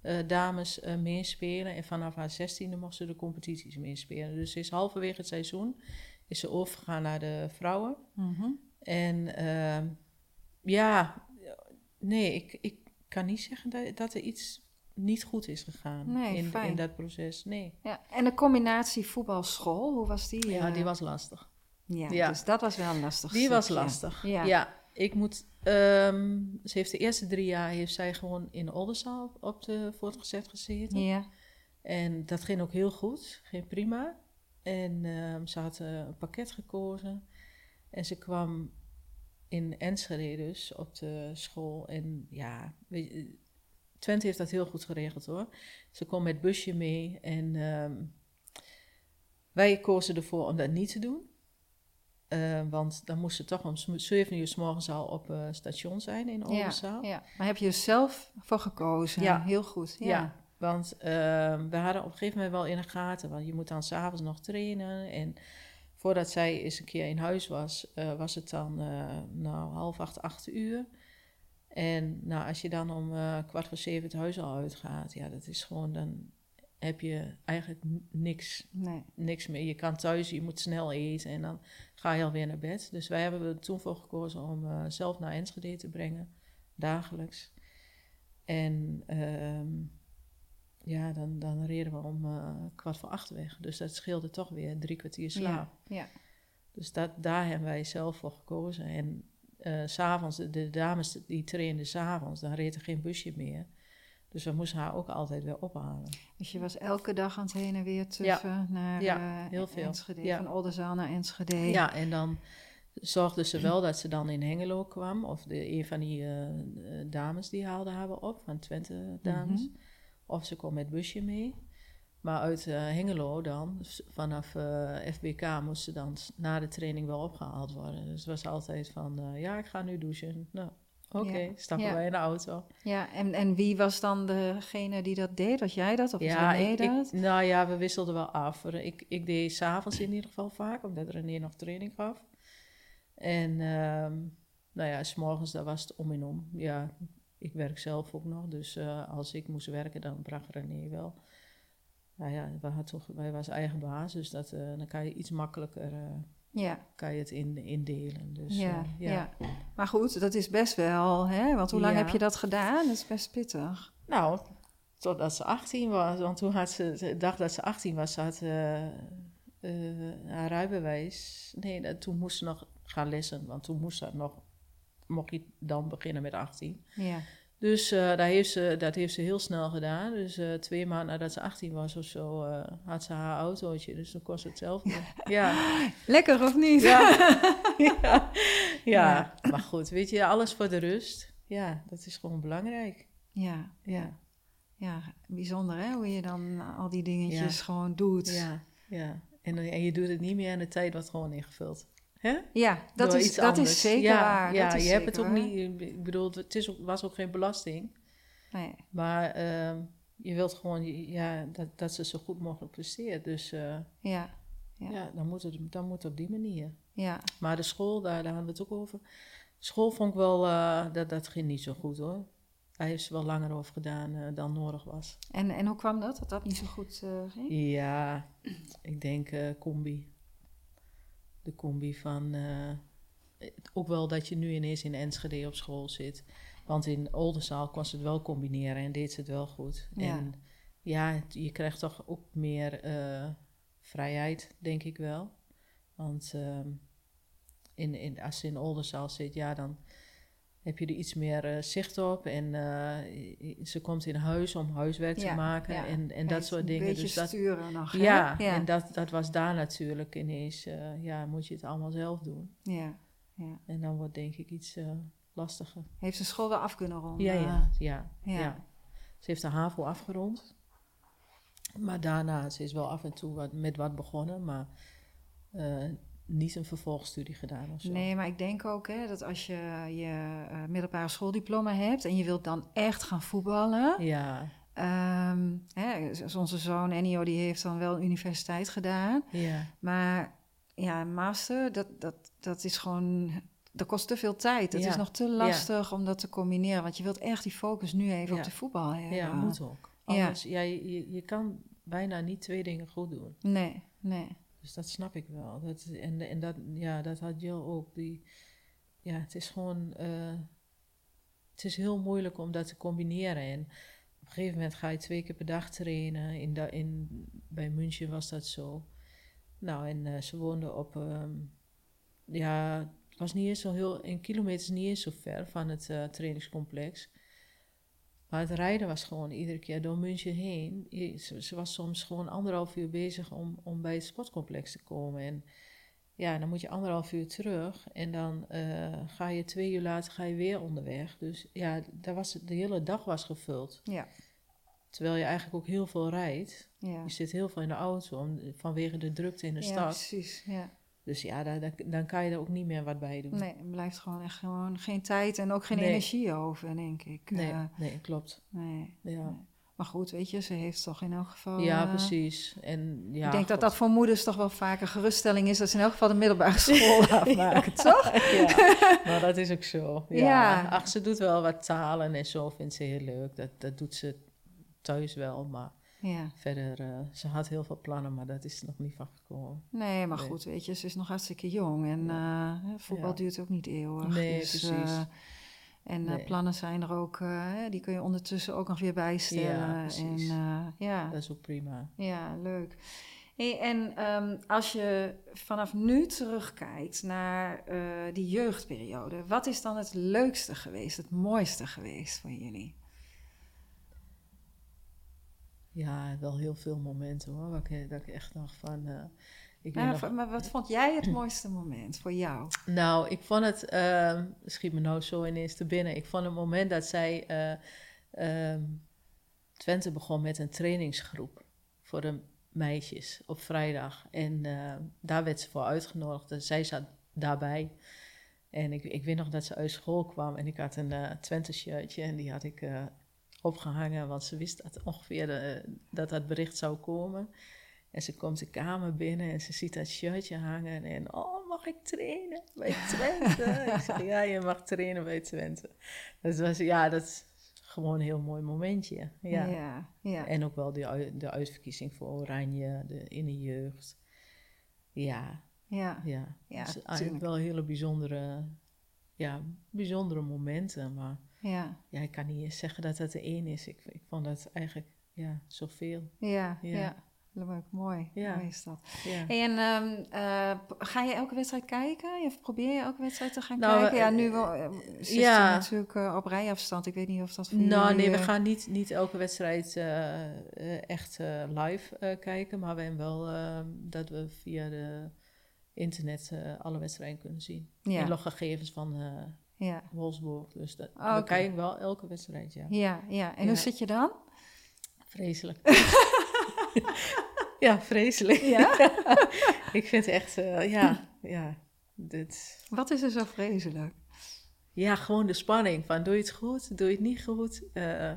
eh, dames eh, meespelen. En vanaf haar 16e mocht ze de competities meespelen. Dus ze is halverwege het seizoen, is ze overgegaan naar de vrouwen. Mhm. En ehm, ja, nee, ik, ik kan niet zeggen dat, dat er iets niet goed is gegaan Nee, in, in dat proces. Nee. Ja, en de combinatie voetbal-school, hoe was die? Ja, eh? die was lastig. ja, ja. dus dat was wel een lastig Die was lastig. Ja. Ja. ik moet. ehm, ze heeft de eerste drie jaar heeft zij gewoon in Oldenzaal op, op de voortgezet gezeten. Ja, En dat ging ook heel goed, ging prima. En ehm, ze had eh, een pakket gekozen. En ze kwam in Enschede dus op de school. En ja, weet je, Twente heeft dat heel goed geregeld hoor. Ze kon met busje mee. En ehm, wij kozen ervoor om dat niet te doen. Eh, want dan moest ze toch om 7 uur s morgens al op eh, station zijn in ja, Oldenzaal. ja. Maar heb je er zelf voor gekozen? Ja. Heel goed. Ja. Ja, want ehm, we hadden op een gegeven moment wel in de gaten, want je moet dan s'avonds nog trainen. En voordat zij eens een keer in huis was, eh, was het dan eh, nou, half acht, acht uur. En nou, als je dan om eh, kwart voor zeven het huis al uitgaat, ja, dat is gewoon, dan heb je eigenlijk niks, Nee. niks meer. Je kan thuis, je moet snel eten en dan ga je alweer naar bed. Dus wij hebben er toen voor gekozen om eh, zelf naar Enschede te brengen, dagelijks. En ehm, ja, dan, dan reden we om eh, kwart voor acht weg. Dus dat scheelde toch weer drie kwartier slaap. Ja, ja. Dus dat, daar hebben wij zelf voor gekozen. En s s'avonds, de, de dames die trainden s'avonds, dan reed er geen busje meer. Dus we moesten haar ook altijd weer ophalen. Dus je was elke dag aan het heen en weer tuffen naar Ja, eh, heel veel. Enschede, Ja. van Oldenzaal naar Enschede. Ja, en dan zorgde ze wel dat ze dan in Hengelo kwam. Of de, een van die eh, dames die haalde haar op, van Twente dames. Mhm. Of ze kon met busje mee. Maar uit eh, Hengelo dan, vanaf eh, FBK, moest ze dan na de training wel opgehaald worden. Dus het was altijd van, eh, ja, ik ga nu douchen. Nou, oké, Ja. stappen Ja. wij in de auto. Ja, en, en wie was dan degene die dat deed? Was jij dat of Ja, René ik, ik- dat? nou ja, we wisselden wel af. Ik, ik deed s'avonds in ieder geval vaak, omdat René nog training gaf. En ehm, nou ja, s'morgens, daar was het om en om. Ja, ik werk zelf ook nog, dus als ik moest werken, dan bracht René wel. Nou ja, wij, had toch, wij was eigen baas, dus dat, eh, dan kan je iets makkelijker eh, Ja, kan je het in, indelen. Dus, ja, eh, ja. Maar goed, dat is best wel, hè? Want hoe lang Ja. heb je dat gedaan? Dat is best pittig. Nou, totdat ze 18 was. Want toen had ze, de dag dat ze 18 was, ze had eh, haar rijbewijs. Nee, dat- toen moest ze nog gaan lessen. Want toen moest dat nog, mocht je dan beginnen met 18. Ja. Dus eh, dat, heeft ze, dat heeft ze heel snel gedaan. Dus eh, twee maanden nadat ze 18 was of zo, eh, had ze haar autootje. Dus dan ze het zelf [laughs] ja. Lekker of niet? Ja. [laughs] ja. Ja. ja, maar goed, weet je, alles voor de rust. Ja, dat is gewoon belangrijk. ja. Ja. Ja, bijzonder hè, hoe je dan al die dingetjes Ja. gewoon doet. Ja, ja. En, en je doet het niet meer en de tijd wordt gewoon ingevuld. Hè? Ja, dat, Door is, dat anders. is zeker ja, waar. Ja, dat is je hebt het ook waar. niet... Ik bedoel, het is ook, was ook geen belasting. Nee. Maar ehm, je wilt gewoon ja, dat, dat ze zo goed mogelijk presteert. Dus eh, Ja, Ja. ja. dan, moet het, dan moet het op die manier. ja, Maar de school, daar, daar hadden we het ook over. School vond ik wel... eh, dat, dat ging niet zo goed hoor. Daar heeft ze wel langer over gedaan eh, dan nodig was. En, en hoe kwam dat, dat dat niet zo goed ging? Ja, ik denk combi. De combi van... eh, ook wel dat je nu ineens in Enschede op school zit. Want in Oldenzaal kon ze het wel combineren en deed ze het wel goed. Ja. En ja, je krijgt toch ook meer eh, vrijheid, denk ik wel. Want ehm, in, in, als ze in Oldenzaal zit, ja, dan heb je er iets meer eh, zicht op. En eh, ze komt in huis om huiswerk Ja, te maken ja. en, en dat soort dingen. Dus dat, sturen nog, ja, en dat, dat was daar natuurlijk ineens, eh, ja, moet je het allemaal zelf doen. ja, ja. En dan wordt denk ik iets lastiger. Heeft ze school wel af kunnen ronden? Ja, ja, ja, ja. Ze heeft de HAVO afgerond. Maar daarna, ze is wel af en toe wat, met wat begonnen, maar niet een vervolgstudie gedaan of zo. Nee, maar ik denk ook hè, dat als je je eh, middelbare schooldiploma hebt en je wilt dan echt gaan voetballen. Ja, Ehm, hè, onze zoon Ennio die heeft dan wel een universiteit gedaan. ja, Maar ja, een master, dat, dat, dat is gewoon. Dat kost te veel tijd. Het Ja. is nog te lastig om dat te combineren. Want je wilt echt die focus nu even Ja. op de voetbal hebben. ja, moet ook. Ja. Anders, ja. je kan bijna niet twee dingen goed doen. Nee, nee. Dus dat snap ik wel. Dat, en en dat, ja, dat had Jill ook. Die, ja, het is gewoon... eh, het is heel moeilijk om dat te combineren. En op een gegeven moment ga je twee keer per dag trainen. In in, bij München was dat zo. Nou, en eh, ze woonden op... ehm, ja, het was niet eens zo heel... In kilometers niet eens zo ver van het eh, trainingscomplex. Maar het rijden was gewoon iedere keer door München heen. Ze, ze was soms gewoon anderhalf uur bezig om, om bij het sportcomplex te komen. En ja, dan moet je anderhalf uur terug. En dan eh, ga je twee uur later ga je weer onderweg. Dus ja, daar was, de hele dag was gevuld. Ja, Terwijl je eigenlijk ook heel veel rijdt. ja. Je zit heel veel in de auto om, vanwege de drukte in de ja, stad. precies. Ja. Dus ja, daar- dan kan je er ook niet meer wat bij doen. Nee, er blijft gewoon echt gewoon geen tijd en ook geen Nee. energie over, denk ik. nee, Eh, nee, klopt. nee. Ja, Nee. Maar goed, weet je, ze heeft toch in elk geval... ja eh, precies. En, ja, ik denk dat God. dat voor moeders toch wel vaker geruststelling is... dat ze in elk geval de middelbare [laughs] school afmaken, toch? [laughs] ja, maar dat is ook zo. Ja. Ja. Ach, ze doet wel wat talen en zo, vindt ze heel leuk. Dat, dat doet ze thuis wel, maar Ja. verder, eh, ze had heel veel plannen, maar dat is nog niet van gekomen. Nee, maar Nee. goed, weet je, ze is nog hartstikke jong. En eh, voetbal Ja. duurt ook niet eeuwig. Nee, dus, precies. eh, en Nee. plannen zijn er ook, die kun je ondertussen ook nog weer bijstellen. Ja, precies. En, ja, Dat is ook prima. ja, leuk. Hey, en ehm, als je vanaf nu terugkijkt naar die jeugdperiode, wat is dan het leukste geweest, het mooiste geweest voor jullie? Ja, wel heel veel momenten hoor, waar ik, dat ik echt dacht van... Uh, ik nog... Maar wat vond jij het mooiste moment voor jou? Nou, ik vond het, uh, schiet me nou zo ineens te binnen, ik vond het moment dat zij, uh, Twente begon met een trainingsgroep voor de meisjes op vrijdag. En daar werd ze voor uitgenodigd. Dus zij zat daarbij. En ik, ik weet nog dat ze uit school kwam en ik had een uh, Twente-shirtje en die had ik opgehangen, want ze wist dat ongeveer de, dat dat bericht zou komen. En ze komt de kamer binnen en ze ziet dat shirtje hangen en oh, mag ik trainen bij Twente? [laughs] ik zeg, ja, je mag trainen bij Twente. Dat was, ja, dat gewoon een heel mooi momentje. Ja. ja, ja. En ook wel de, de uitverkiezing voor Oranje de, in de jeugd. Ja. Ja. Ja. ja dus eigenlijk wel hele bijzondere, ja, bijzondere momenten. Maar ja. ja, ik kan niet eens zeggen dat het er één is. Ik, ik vond dat eigenlijk ja, zoveel. Ja, ja. ja. Leuk, mooi. Ja. Mooi is dat. Ja. en um, uh, ga je elke wedstrijd kijken? Of probeer je elke wedstrijd te gaan nou, kijken? Ja, nu wel, uh, zit ja. je natuurlijk uh, op rijafstand. Ik weet niet of dat voor Nou, nee, we gaan niet, niet elke wedstrijd echt live kijken. Maar we hebben wel ehm, dat we via de internet alle wedstrijden kunnen zien. Ja. En loggegevens van ja. Wolfsburg. Dus dat, oh, we kijken wel elke wedstrijd, ja. Ja, ja. En hoe zit je dan? Vreselijk. [laughs] ja, vreselijk. Ja? [laughs] ik vind echt, uh, ja, ja. Dit... Wat is er zo vreselijk? Ja, gewoon de spanning van doe je het goed, doe je het niet goed. Uh,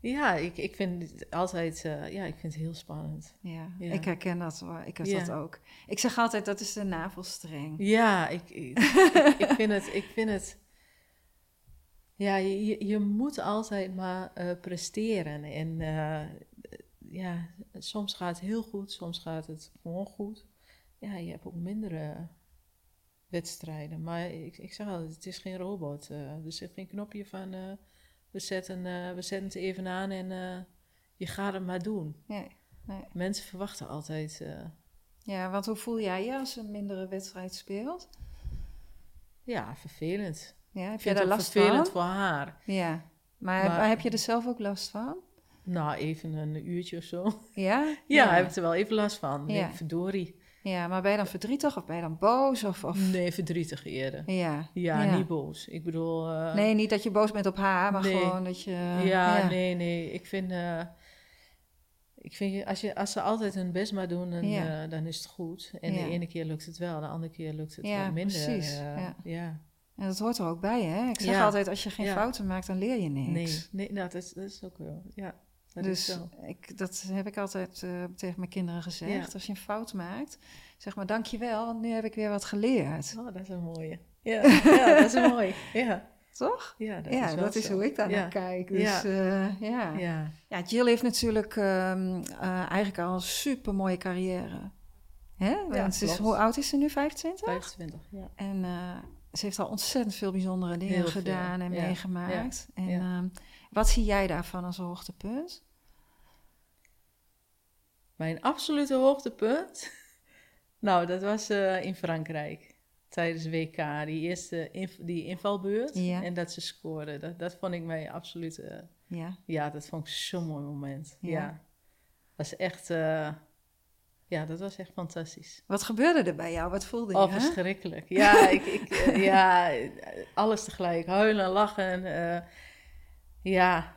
ja, ik, ik vind het altijd, uh, ja, ik vind het heel spannend. Ja, ja. ik herken dat, ik heb ja. dat ook. Ik zeg altijd, dat is de navelstreng. Ja, ik, ik, ik, [laughs] vind het, ik vind het, ja, je, je moet altijd maar uh, presteren. En ja, soms gaat het heel goed, soms gaat het gewoon goed. Ja, je hebt ook mindere wedstrijden. Maar ik, ik zeg altijd, het is geen robot. Er zit geen knopje van, we, zetten, uh, we zetten het even aan en je gaat het maar doen. Nee, nee. Mensen verwachten altijd... ja, want hoe voel jij je als een mindere wedstrijd speelt? Ja, vervelend. Ja, heb je daar last vervelend van? voor haar. Ja, maar, maar heb je er zelf ook last van? Nou, even een uurtje of zo. Ja? [laughs] Ja, ja. heb ik er wel even last van. Ja. verdorie. Ja, maar ben je dan verdrietig of ben je dan boos? Of, of... Nee, verdrietig eerder. Ja. Ja, niet boos. Ik bedoel... Uh... Nee, niet dat je boos bent op haar, maar gewoon dat je... Ja, ja, nee, nee. Ik vind... Uh, ik vind, als, je, als ze altijd hun best maar doen, dan, ja. uh, dan is het goed. En de ene keer lukt het wel, de andere keer lukt het wat minder. Precies. ja, ja. En dat hoort er ook bij, hè? Ik zeg altijd, als je geen fouten maakt, dan leer je niks. Nee, nee nou, dat, is, dat is ook wel, ja dus ik, dat heb ik altijd uh, tegen mijn kinderen gezegd. Als je een fout maakt, zeg maar dankjewel, want nu heb ik weer wat geleerd. Oh, dat is een mooie. Ja, [laughs] ja dat is een mooie. Ja. Toch? Ja, dat, ja, is, dat is hoe ik daar naar kijk. Dus ja. Uh, ja. ja. ja. Jill heeft natuurlijk um, uh, eigenlijk al een super mooie carrière. Hè? Want is, hoe oud is ze nu? 25? 25, ja. En ze heeft al ontzettend veel bijzondere dingen Heel gedaan veel. en meegemaakt. En um, wat zie jij daarvan als hoogtepunt? Mijn absolute hoogtepunt? [laughs] nou, dat was uh, in Frankrijk. Tijdens WK, die eerste inv die invalbeurt. Ja. En dat ze scoorden. Dat, dat vond ik mijn absolute... Uh, ja. ja, dat vond ik zo'n mooi moment. Ja. was echt... Uh, ja, dat was echt fantastisch. Wat gebeurde er bij jou? Wat voelde je? Oh, verschrikkelijk. Ja, [laughs] ik, ik, ja, alles tegelijk. Huilen, lachen. ja,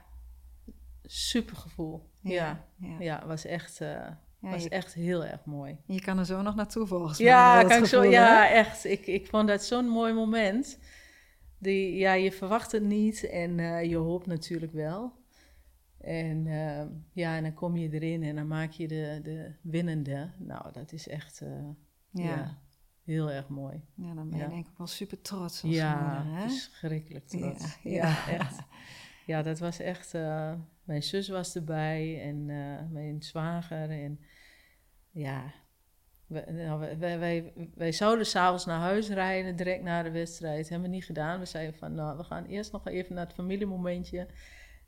super gevoel. Ja, ja, ja. was echt, uh, was echt heel erg mooi. Je kan er zo nog naartoe volgens ja, Kan ik zo, ja, echt. Ik, ik vond dat zo'n mooi moment. Die, ja, je verwacht het niet en uh, je hoopt natuurlijk wel. En uh, ja, en dan kom je erin en dan maak je de, de winnende. Nou, dat is echt ja. ja. heel erg mooi. Ja, dan ben je denk ik wel super trots als ja, moeder, hè? verschrikkelijk trots. Ja, echt. Ja, dat was echt mijn zus was erbij en uh, mijn zwager. En ja, nou, wij, wij, wij, wij zouden s'avonds naar huis rijden, direct na de wedstrijd. Hebben we niet gedaan. We zeiden van, nou, we gaan eerst nog even naar het familiemomentje.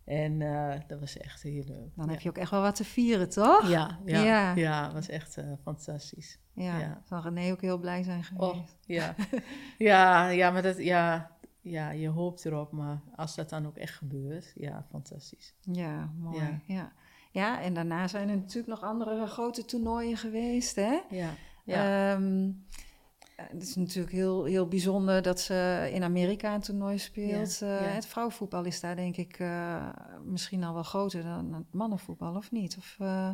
En eh, dat was echt heel leuk. Dan ja. heb je ook echt wel wat te vieren, toch? Ja, ja, Ja. was echt eh, fantastisch. Ja, Ja. zal René ook heel blij zijn geweest. Oh, ja. [laughs] ja, ja, maar dat, ja, ja, je hoopt erop, maar als dat dan ook echt gebeurt, ja, fantastisch. Ja, mooi. Ja. Ja. Ja. en daarna zijn er natuurlijk nog andere grote toernooien geweest, hè? Ja, ja, Ehm, eh, het is natuurlijk heel, heel bijzonder dat ze in Amerika een toernooi speelt. Ja, Eh. Het vrouwenvoetbal is daar denk ik eh, misschien al wel groter dan het mannenvoetbal, of niet? Of, eh,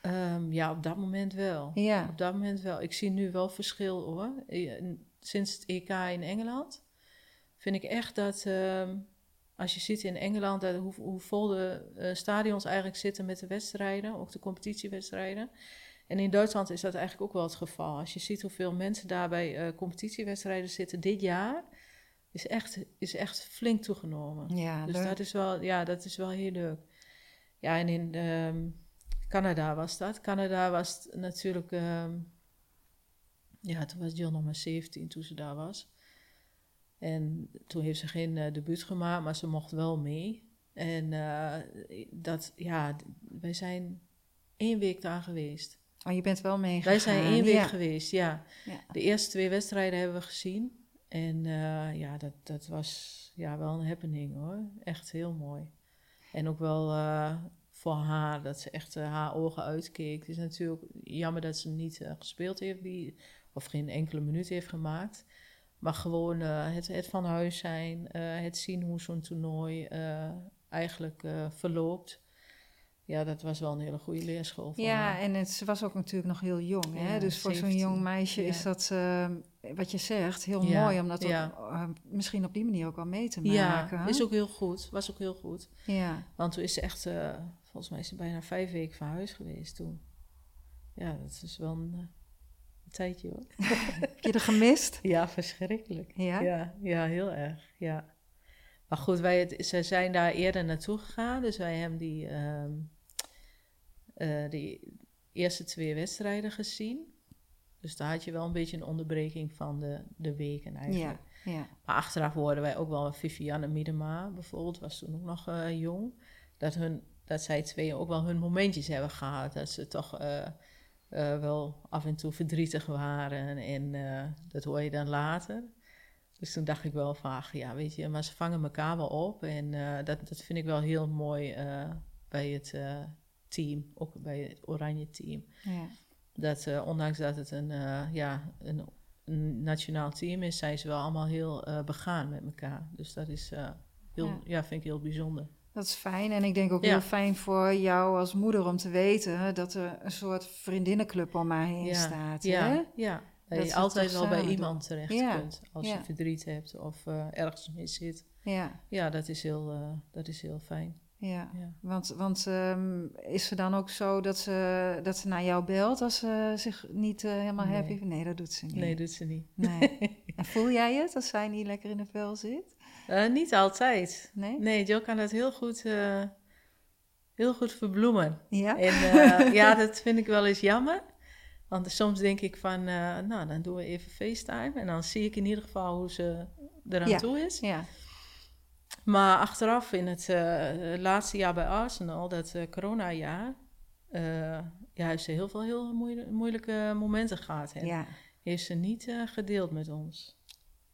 Ehm, ja, op dat moment wel. ja, Op dat moment wel. Ik zie nu wel verschil hoor. Sinds het EK in Engeland vind ik echt dat ehm, als je ziet in Engeland dat hoe, hoe vol de eh, stadions eigenlijk zitten met de wedstrijden, ook de competitiewedstrijden. En in Duitsland is dat eigenlijk ook wel het geval. Als je ziet hoeveel mensen daar bij eh, competitiewedstrijden zitten dit jaar, is echt, is echt flink toegenomen. ja Dus leuk. dat is, wel, ja, dat is wel heel leuk. Ja, en in ehm, Canada was dat. Canada was natuurlijk... ehm, ja, toen was Jill nog maar 17 toen ze daar was. En toen heeft ze geen eh, debuut gemaakt, maar ze mocht wel mee. En eh, dat, ja, wij zijn één week daar geweest. Oh, je bent wel meegegaan. Wij zijn één week ja. geweest, ja. Ja. De eerste twee wedstrijden hebben we gezien. En eh, ja, dat, dat was ja, wel een happening hoor. Echt heel mooi. En ook wel voor haar, dat ze echt haar ogen uitkeek. Het is natuurlijk jammer dat ze niet gespeeld heeft, die, of geen enkele minuut heeft gemaakt. Maar gewoon eh, het, het van huis zijn, eh, het zien hoe zo'n toernooi eh, eigenlijk verloopt. Ja, dat was wel een hele goede leerschool voor Ja, haar. en het, ze was ook natuurlijk nog heel jong. Hè? Ja, Dus voor zo'n 17. jong meisje Ja. is dat, wat je zegt, heel Ja, mooi om dat ook, ja. misschien op die manier ook wel mee te Ja, maken. is ook heel goed. Was ook heel goed. ja. Want toen is ze echt, volgens mij is ze bijna vijf weken van huis geweest toen. Ja, dat is wel een, een tijdje hoor. [laughs] Je er gemist? [laughs] Ja, verschrikkelijk. Ja? Ja, ja heel erg. Ja. Maar goed, wij het, ze zijn daar eerder naartoe gegaan. Dus wij hebben die, ehm, eh, die eerste twee wedstrijden gezien. Dus daar had je wel een beetje een onderbreking van de, de weken eigenlijk. Ja, ja. Maar achteraf hoorden wij ook wel Vivianne Miedema bijvoorbeeld, was toen ook nog eh, jong. Dat, hun, dat zij tweeën ook wel hun momentjes hebben gehad. Dat ze toch eh, eh, wel af en toe verdrietig waren. En eh, dat hoor je dan later. Dus toen dacht ik wel van, ja, weet je, maar ze vangen elkaar wel op. En eh, dat, dat vind ik wel heel mooi bij het team, ook bij het oranje team. ja. Dat ondanks dat het een, ja, een, een nationaal team is, zijn ze wel allemaal heel begaan met elkaar. Dus dat is heel, Ja. ja. vind ik heel bijzonder. Dat is fijn. En ik denk ook Ja. heel fijn voor jou als moeder om te weten dat er een soort vriendinnenclub om mij heen Ja, staat. Ja, Hè? ja. Dat, Dat je altijd wel bij iemand terecht Ja, kunt als je verdriet hebt of eh, ergens mee zit. Ja, Ja, dat is heel, eh, dat is heel fijn. ja. Want, want ehm, is ze dan ook zo dat ze, dat ze naar jou belt als ze zich niet eh, helemaal Nee. happy? Nee, dat doet ze niet. Nee, doet ze niet. Nee. [laughs] En voel jij het als zij niet lekker in de vel zit? Eh, niet altijd. Nee? Nee, Jill kan dat heel goed, eh, heel goed verbloemen. Ja? En eh, ja, dat vind ik wel eens jammer. Want soms denk ik van, nou, dan doen we even FaceTime. En dan zie ik in ieder geval hoe ze eraan Ja. toe is. Ja. Maar achteraf in het laatste jaar bij Arsenal, dat coronajaar... ja, heeft ze heel veel heel moeilijke momenten gehad. En ja. heeft ze niet gedeeld met ons.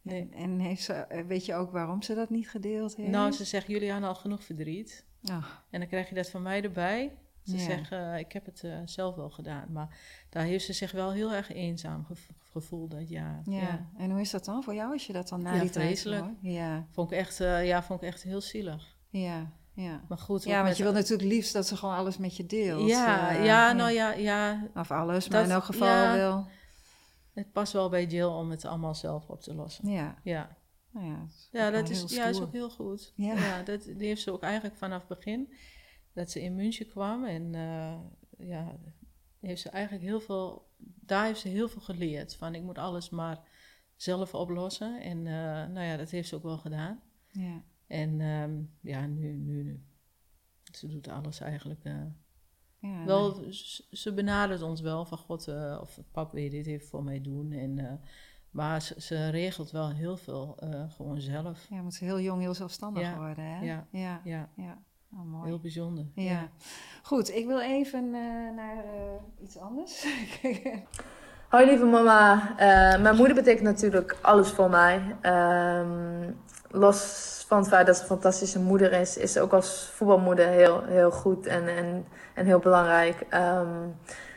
Nee. En, en heeft ze, eh, weet je ook waarom ze dat niet gedeeld heeft? Nou, ze zegt, jullie hadden al genoeg verdriet. En dan krijg je dat van mij erbij. Ze Ja. zegt, eh, ik heb het eh, zelf wel gedaan. Maar daar heeft ze zich wel heel erg eenzaam gev- gevoeld dat jaar. ja. Ja. En hoe is dat dan voor jou als je dat dan na Ja, die tijd? Ja, Vond, ik echt, ja, vond ik echt heel zielig. ja, ja. Maar goed. Ja, want je wil natuurlijk liefst dat ze gewoon alles met je deelt. Ja, ja, nou ja, ja, Of alles, maar Dat- in elk geval wel. Het past wel bij Jill om het allemaal zelf op te lossen. Ja, Ja, nou ja, dat is ja ook dat is, heel ja, is ook heel goed. Ja. Ja. dat, die heeft ze ook eigenlijk vanaf het begin. Dat ze in München kwam en eh, ja, heeft ze eigenlijk heel veel, daar heeft ze heel veel geleerd. Van ik moet alles maar zelf oplossen. En eh, nou ja, dat heeft ze ook wel gedaan. Ja, En ehm, ja, nu, nu, nu. Ze doet alles eigenlijk. eh, ja, wel, ze benadert ons wel van God, eh, of pap wil je dit even voor mij doen. En eh, Maar ze, ze regelt wel heel veel eh, gewoon zelf. Ja, moet ze heel jong, heel zelfstandig Ja, worden, hè? ja, ja. Ja, ja. Oh, mooi. heel bijzonder. Ja. Goed, ik wil even eh, naar eh, iets anders. [laughs] Hoi lieve mama, Eh, mijn moeder betekent natuurlijk alles voor mij. Ehm, los van het feit dat ze een fantastische moeder is, is ze ook als voetbalmoeder heel, heel goed en, en, en heel belangrijk. Ehm,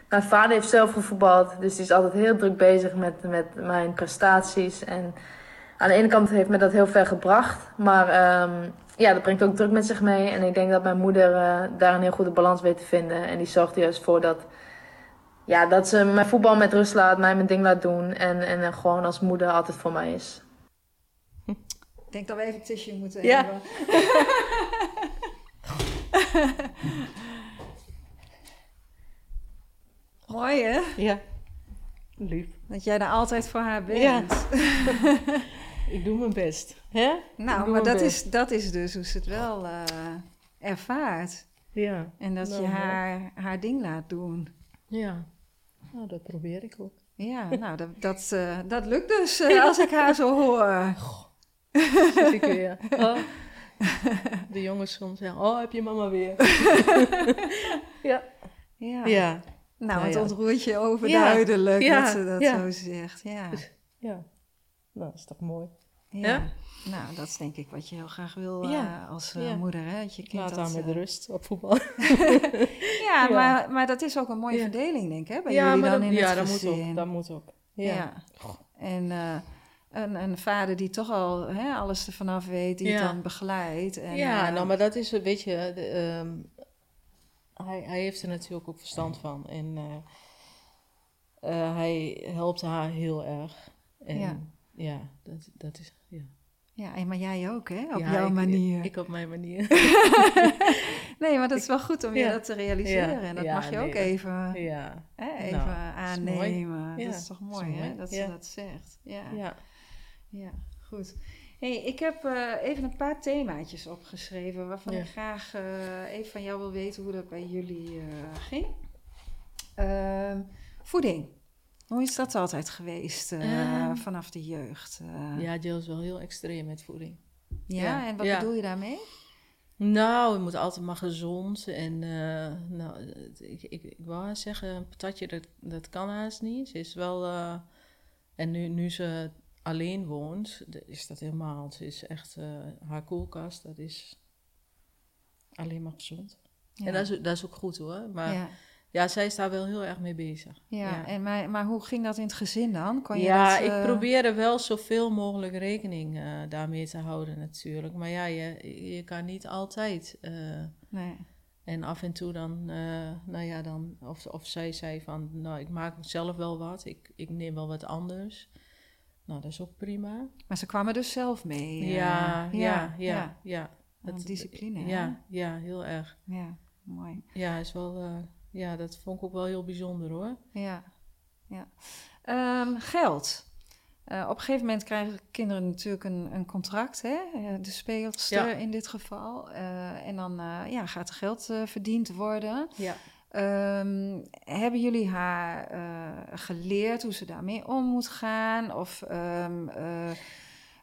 mijn vader heeft zelf gevoetbald, dus die is altijd heel druk bezig met, met mijn prestaties. En aan de ene kant heeft me dat heel ver gebracht, maar ehm, ja, dat brengt ook druk met zich mee. En ik denk dat mijn moeder eh, daar een heel goede balans weet te vinden. En die zorgt er juist voor dat ja, dat ze mijn voetbal met rust laat, mij mijn ding laat doen. En, en gewoon als moeder altijd voor mij is. Ik denk dat we even tissue moeten Ja. hebben. [laughs] Mooi hè? Ja, lief. Dat jij er altijd voor haar bent. Ja. [laughs] Ik doe mijn best. Hè? Nou, maar dat best. is, dat is dus hoe ze het wel eh, ervaart. Ja. En dat Nou, je haar, haar ding laat doen. Ja. Nou, dat probeer ik ook. Ja, nou, dat, dat, eh, dat lukt dus eh, als ik haar zo hoor. [laughs] Zit ik weer. Oh. [laughs] De jongens soms zeggen, oh, heb je mama weer? [laughs] ja. Ja. Ja. Nou, Ja, het ja. ontroert je overduidelijk Ja, dat ze dat ja. zo zegt. Ja. Ja. Nou, dat is toch mooi. ja. Ja? Nou, dat is denk ik wat je heel graag wil Ja. eh, als eh, Ja. moeder. Hè? Dat je kind Laat dat, haar met eh, rust op voetbal. [laughs] Ja, Ja. Maar, maar dat is ook een mooie Ja. verdeling, denk ik, hè? Bij ja, jullie maar dan dat, in ja, het dat moet ook. Dat moet ook. Ja. Ja. En eh, een, een vader die toch al hè, alles ervan af weet, die Ja. het dan begeleidt. En, ja, eh, nou, maar dat is, een beetje de, ehm, hij, hij heeft er natuurlijk ook verstand van. En eh, eh, hij helpt haar heel erg. En Ja. ja, dat, dat is... Ja. Ja, maar jij ook, hè? Op Ja, jouw ik- manier. Ik op mijn manier. [laughs] nee, maar dat is wel goed om je dat te realiseren. En dat Ja, mag je nee, ook even, ja, hè, even Nou, dat is mooi. aannemen. Dat is toch dat is mooi, hè? Dat ze dat zegt. Ja, ja. goed. hey, ik heb eh, even een paar themaatjes opgeschreven... waarvan Ja. ik graag eh, even van jou wil weten hoe dat bij jullie eh, ging. Ehm, voeding. Hoe is dat altijd geweest eh, Ehm. vanaf de jeugd? ja, Jill is wel heel extreem met voeding. ja? ja. en wat Ja. bedoel je daarmee? Nou, het moet altijd maar gezond. En nou, ik, ik, ik wou zeggen, een patatje, dat, dat kan haast niet. Ze is wel... en nu, nu ze alleen woont, is dat helemaal... Ze is echt... eh, haar koelkast, dat is alleen maar gezond. Ja. En dat is, dat is ook goed hoor. Maar ja. ja. zij is daar wel heel erg mee bezig. Ja, En maar, maar hoe ging dat in het gezin dan? Kon je ja, dat, ik eh, probeerde wel zoveel mogelijk rekening eh, daarmee te houden natuurlijk. Maar ja, je, je kan niet altijd... Nee. En af en toe dan, nou ja, dan, of, of zij zei van, nou, ik maak zelf wel wat, ik, ik neem wel wat anders. Nou, dat is ook prima. Maar ze kwamen dus zelf mee. eh, ja, ja, ja, ja. ja. Een discipline, hè? Ja, ja, heel erg. Ja, mooi. Ja, is wel, eh, ja, dat vond ik ook wel heel bijzonder hoor. Ja, ja. Ehm, geld. Eh, op een gegeven moment krijgen kinderen natuurlijk een, een contract, hè? Eh, de speelster Ja. in dit geval. Eh, en dan eh, ja, gaat er geld eh, verdiend worden. Ja. Ehm, hebben jullie haar eh, geleerd hoe ze daarmee om moet gaan? Of ehm, eh,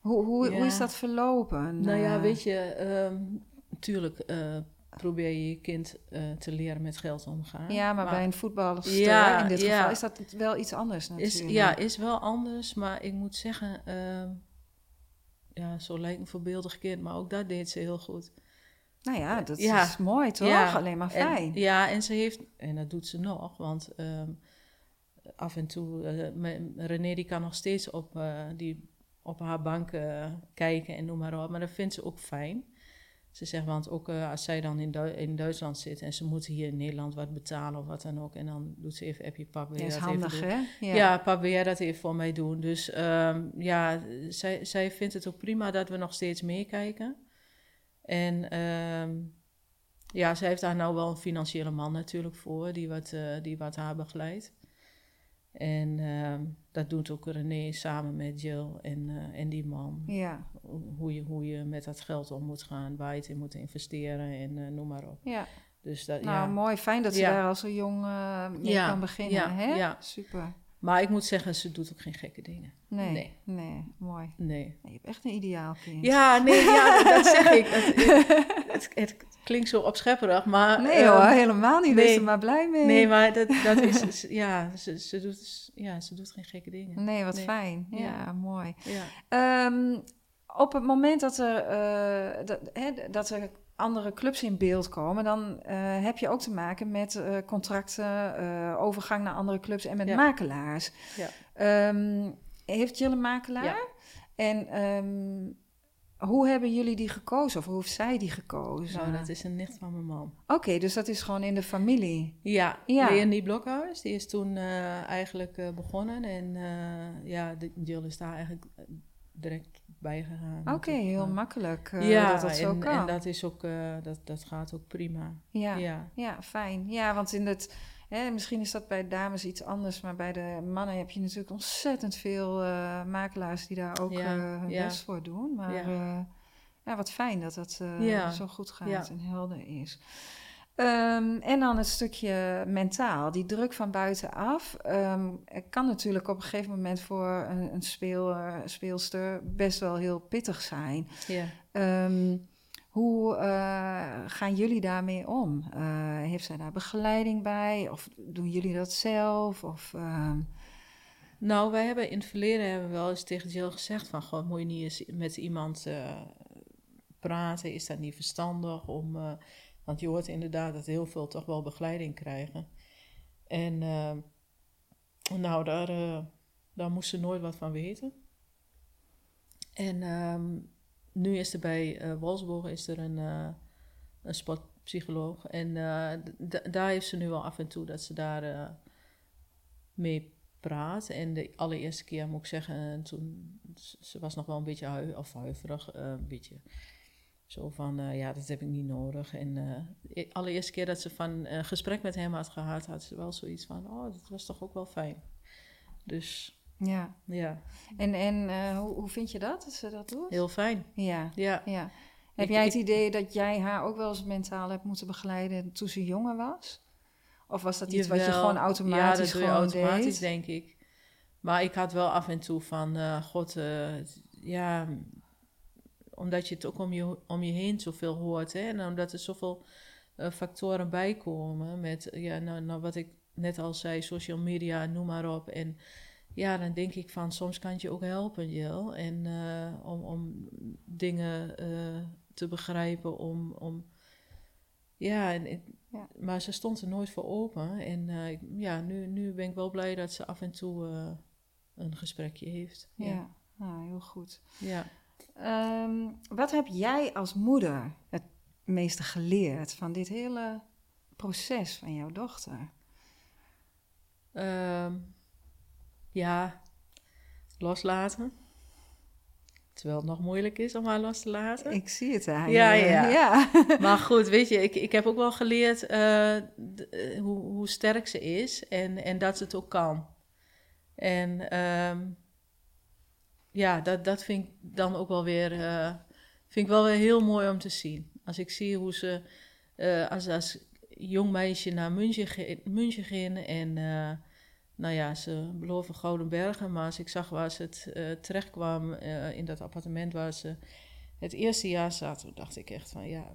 hoe, hoe, hoe is dat verlopen? Nou ja, Eh, weet je, ehm, natuurlijk eh, probeer je je kind te leren met geld omgaan. Ja, maar, bij een voetbalster Ja, in dit ja. geval is dat wel iets anders natuurlijk. Is, ja, is wel anders, maar ik moet zeggen, ehm, ja, zo lijkt een voorbeeldig kind, maar ook dat deed ze heel goed. Nou ja, dat Ja. is mooi toch? Ja, Alleen maar En- fijn. ja, en ze heeft, en dat doet ze nog, want ehm, af en toe, me- René die kan nog steeds op, eh, die, op haar bank eh, kijken en noem maar op, maar dat vindt ze ook fijn. Ze zegt, want ook als zij dan in, in Duitsland zit en ze moet hier in Nederland wat betalen of wat dan ook, en dan doet ze even, heb je pap, wil Ja, je is dat even handig doen? hè? Ja, pap, wil jij dat even voor mij doen? Dus ehm, ja, zij, zij vindt het ook prima dat we nog steeds meekijken. En ehm, ja, zij heeft daar nou wel een financiële man natuurlijk voor, die wat, eh, die wat haar begeleidt. En ehm, dat doet ook René samen met Jill en, eh, en die man. Ja, Hoe je, hoe je met dat geld om moet gaan, waar je het in moet investeren en eh, noem maar op. ja. Dus dat, Nou, ja. mooi. Fijn dat ze Ja. daar al zo jong mee Ja, kan beginnen. hè? ja. Super. Maar ik moet zeggen, ze doet ook geen gekke dingen. Nee, Nee. nee, mooi. Nee. Je hebt echt een ideaal kind. Ja, nee, ja, [laughs] dat zeg ik. Het, het, het klinkt zo opschepperig, maar... Nee ehm, hoor, helemaal niet. Wees nee. er maar blij mee. Nee, maar dat, [laughs] dat is... Ja ze, ze doet, ja, ze doet geen gekke dingen. Nee, wat Nee. fijn. Ja, Ja. mooi. Ja. Ehm, op het moment dat er, eh, dat, hè, dat er andere clubs in beeld komen, dan eh, heb je ook te maken met eh, contracten, eh, overgang naar andere clubs en met Ja. makelaars. Ja. Ehm, heeft Jill een makelaar? Ja. En ehm, hoe hebben jullie die gekozen? Of hoe heeft zij die gekozen? Nou, dat is een nicht van mijn man. Oké, dus dat is gewoon in de familie. Ja, Ja. Leonie Blokhuis, die is toen eigenlijk begonnen. En ja, de, Jill is daar eigenlijk direct bij gegaan. Oké, heel eh. makkelijk eh, ja, dat dat zo en, kan. en dat, is ook, eh, dat, dat gaat ook prima. ja. Ja. Ja, fijn. Ja, want in het, hè, misschien is dat bij dames iets anders, maar bij de mannen heb je natuurlijk ontzettend veel makelaars die daar ook Ja, hun ja. best voor doen. Maar Ja. wat fijn dat Ja, zo goed gaat en helder is. Ehm, en dan het stukje mentaal, die druk van buitenaf. ehm kan natuurlijk op een gegeven moment voor een, een speler, speelster best wel heel pittig zijn. Ehm, hoe eh, gaan jullie daarmee om? Eh, heeft zij daar begeleiding bij? Of doen jullie dat zelf? Of, Nou, wij hebben in het verleden hebben we wel eens tegen Jill gezegd van... Goh, moet je niet eens met iemand eh, praten? Is dat niet verstandig om... want je hoort inderdaad dat heel veel toch wel begeleiding krijgen. En eh, nou, daar, eh, daar moest ze nooit wat van weten. En ehm, nu is er bij Wolfsburg is er een, eh, een sportpsycholoog. En daar heeft ze nu wel af en toe dat ze daar mee praat. En de allereerste keer moet ik zeggen, toen ze was nog wel een beetje of huiverig, een beetje zo van, eh, ja, dat heb ik niet nodig. En eh, de allereerste keer dat ze van een gesprek met hem had gehad, had ze wel zoiets van, oh, dat was toch ook wel fijn. Dus ja. ja, En, en eh, hoe, hoe vind je dat, dat ze dat doet? heel fijn. Ja, Ja, ja. Heb Ik- jij het ik- idee dat jij haar ook wel eens mentaal hebt moeten begeleiden toen ze jonger was? Of was dat iets wat je gewoon ja, automatisch dat doe je gewoon automatisch, deed? denk ik. Maar ik had wel af en toe van, eh, god, eh, ja, omdat je het ook om je, om je heen zoveel hoort. Hè, en omdat er zoveel eh, factoren bij komen met, ja, nou, nou, wat ik net al zei, social media, noem maar op. En ja, dan denk ik van, soms kan het je ook helpen, Jill. En eh, om, om dingen eh, te begrijpen, om... om ja, en, Ja. maar ze stond er nooit voor open. En ik- ja, nu, nu ben ik wel blij dat ze af en toe een gesprekje heeft. Ja, Ja. nou, heel goed. ja. Ehm, wat heb jij als moeder het meeste geleerd van dit hele proces van jouw dochter? Ehm, ja, loslaten. Terwijl het nog moeilijk is om haar los te laten. Ik zie het aan Ja, ja. ja. [laughs] Maar goed, weet je, ik, ik heb ook wel geleerd eh, eh, hoe, hoe sterk ze is en, en dat ze het ook kan. En ehm, ja, dat, dat vind ik dan ook wel weer, eh, vind ik wel weer heel mooi om te zien. Als ik zie hoe ze eh, als, als jong meisje naar München, München ging en eh, nou ja, ze beloven Gouden Bergen, maar als ik zag waar ze het terecht kwam in dat appartement waar ze het eerste jaar zat, toen dacht ik echt van ja,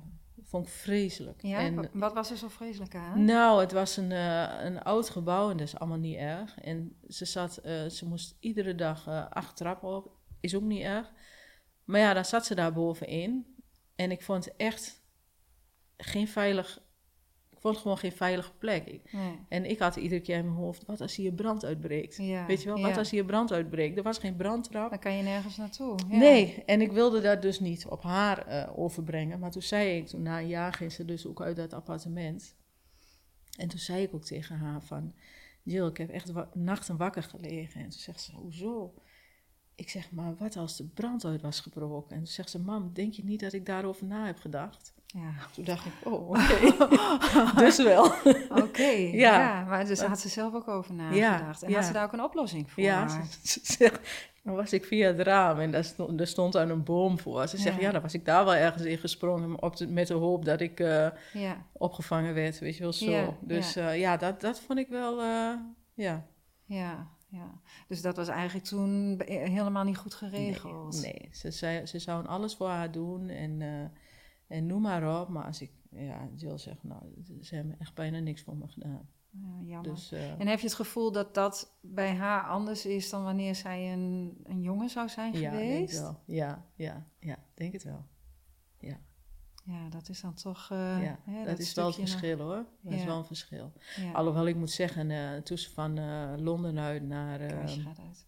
vond ik vreselijk. Ja, En, wa- wat was er zo vreselijk aan? nou, het was een, eh, een oud gebouw en dat is allemaal niet erg. En ze, zat, eh, ze moest iedere dag eh, acht trappen op, is ook niet erg. Maar ja, dan zat ze daar bovenin. En ik vond het echt geen veilig, ik vond het gewoon geen veilige plek. Nee. en ik had iedere keer in mijn hoofd, wat als hier brand uitbreekt? Ja, Weet je wel, wat ja. als hier brand uitbreekt? Er was geen brandtrap. Dan kan je nergens naartoe. Ja. Nee, en ik wilde dat dus niet op haar eh, overbrengen. Maar toen zei ik, toen na een jaar ging ze dus ook uit dat appartement. En toen zei ik ook tegen haar van... Jill, ik heb echt wa- nachten wakker gelegen. En toen zegt ze, hoezo? Ik zeg, maar wat als de brand uit was gebroken? En toen zegt ze, mam, denk je niet dat ik daarover na heb gedacht? Ja. Toen dacht ik, oh, [laughs] oké. dus wel. Oké, [laughs] ja. Ja. Maar dus daar had ze zelf ook over nagedacht. en had ze daar ook een oplossing voor? Ja, ze, [laughs] ze zegt, dan was ik via het raam en daar stond, stond aan een boom voor. Ze zegt, Ja. dan was ik daar wel ergens in gesprongen op de- met de hoop dat ik eh, ja. opgevangen werd, weet je wel, zo. Dus ja, ja dat, dat vond ik wel, eh, ja. Ja, ja. Dus dat was eigenlijk toen helemaal niet goed geregeld. Nee, nee. Ze, ze, ze zouden alles voor haar doen en, en noem maar op. Maar als ik, ja, Jill zegt, nou, ze hebben echt bijna niks voor me gedaan. Ja, jammer. Dus, uh, en heb je het gevoel dat dat bij haar anders is dan wanneer zij een, een jongen zou zijn ja, geweest? Denk wel. Ja, ja, ja, denk het wel. Ja. Ja, dat is dan toch. Uh, ja, hè, dat, dat, is wel een verschil hoor. Dat ja. is wel een verschil. Ja. Alhoewel ik moet zeggen, uh, toen ze van uh, Londen uit naar. Kruisje gaat uit.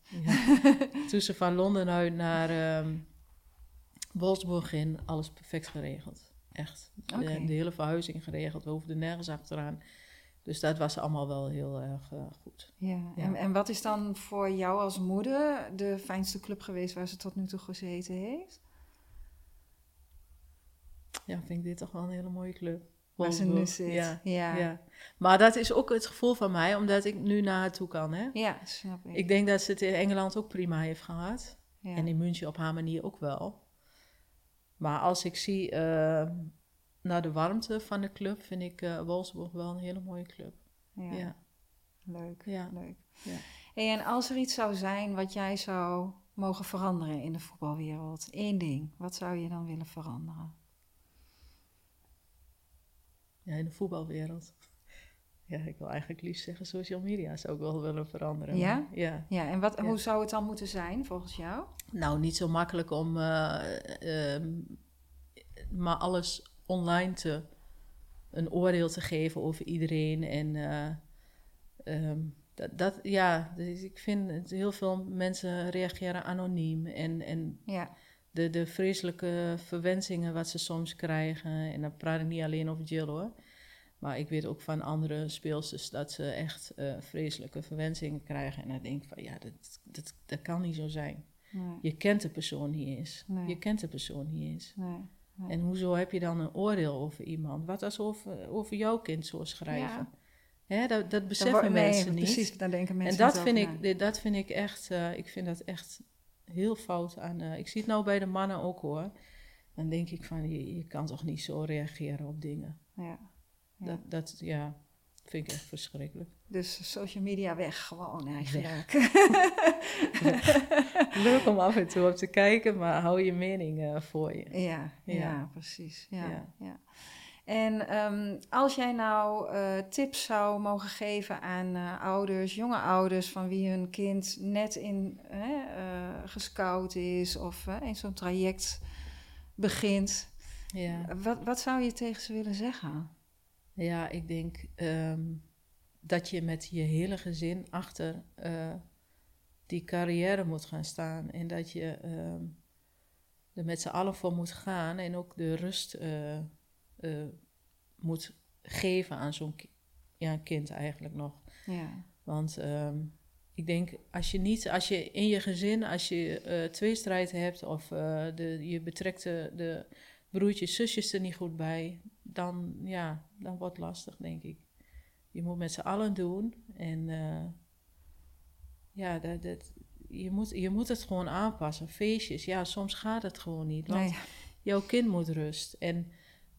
[laughs] toen ze van Londen uit naar um, Wolfsburg in, alles perfect geregeld. Echt. Okay. De, de, hele verhuizing geregeld. We hoefden nergens achteraan. Dus dat was allemaal wel heel erg goed. Ja. En, en wat is dan voor jou als moeder de fijnste club geweest waar ze tot nu toe gezeten heeft? ja, vind ik dit toch wel een hele mooie club. Waar ze nu zit. Ja, ja. ja. Maar dat is ook het gevoel van mij, omdat ik nu naar haar toe kan. Hè? Ja, snap ik. Ik denk dat ze het in Engeland ook prima heeft gehad. Ja. En in München op haar manier ook wel. Maar als ik zie uh, naar de warmte van de club, vind ik uh, Wolfsburg wel een hele mooie club. Ja. ja. Leuk, ja. leuk. Ja. Hey, en als er iets zou zijn wat jij zou mogen veranderen in de voetbalwereld, één ding, wat zou je dan willen veranderen? ja, in de voetbalwereld. Ja, ik wil eigenlijk liefst zeggen social media zou ik wel willen veranderen. Ja? Maar, ja. ja, en wat, hoe zou het dan moeten zijn volgens jou? Nou, niet zo makkelijk om uh, uh, maar alles online te... een oordeel te geven over iedereen. En uh, um, dat, dat, ja, dus ik vind het, heel veel mensen reageren anoniem. En, en ja de, de vreselijke verwensingen wat ze soms krijgen. En dan praat ik niet alleen over Jill hoor. Maar ik weet ook van andere speelsters dat ze echt uh, vreselijke verwensingen krijgen. En dan denk ik van ja, dat, dat, dat kan niet zo zijn. Nee. Je kent de persoon niet eens. Nee. Je kent de persoon niet eens. Nee. En hoezo heb je dan een oordeel over iemand? Wat als over, over jouw kind zo schrijven? Ja. Hè, dat, dat beseffen mensen niet. Precies, daar denken mensen En dat vind, ik, dat vind ik echt, uh, ik vind dat echt heel fout aan. Uh, ik zie het nou bij de mannen ook hoor. Dan denk ik van, je, je kan toch niet zo reageren op dingen. Ja. Ja. Dat, dat ja, vind ik echt verschrikkelijk. Dus social media weg gewoon eigenlijk. [laughs] Leuk om af en toe op te kijken, maar hou je mening uh, voor je. Ja, ja. ja precies. Ja, ja. En um, als jij nou uh, tips zou mogen geven aan uh, ouders, jonge ouders, van wie hun kind net in gescout is of in zo'n traject begint, ja. wat, wat zou je tegen ze willen zeggen? Ja, ik denk um, dat je met je hele gezin achter die carrière moet gaan staan en dat je um, er met z'n allen voor moet gaan en ook de rust uh, moet geven aan zo'n ki ja, kind eigenlijk nog. Ja. Want um, ik denk, als je niet, als je in je gezin, als je uh, tweestrijd hebt of de, je betrekt de, de broertjes, zusjes er niet goed bij, dan, ja, dan wordt het lastig, denk ik. Je moet met z'n allen doen en uh, ja, dat, dat, je, moet, je moet het gewoon aanpassen. Feestjes, ja, soms gaat het gewoon niet, want Nee. jouw kind moet rust. En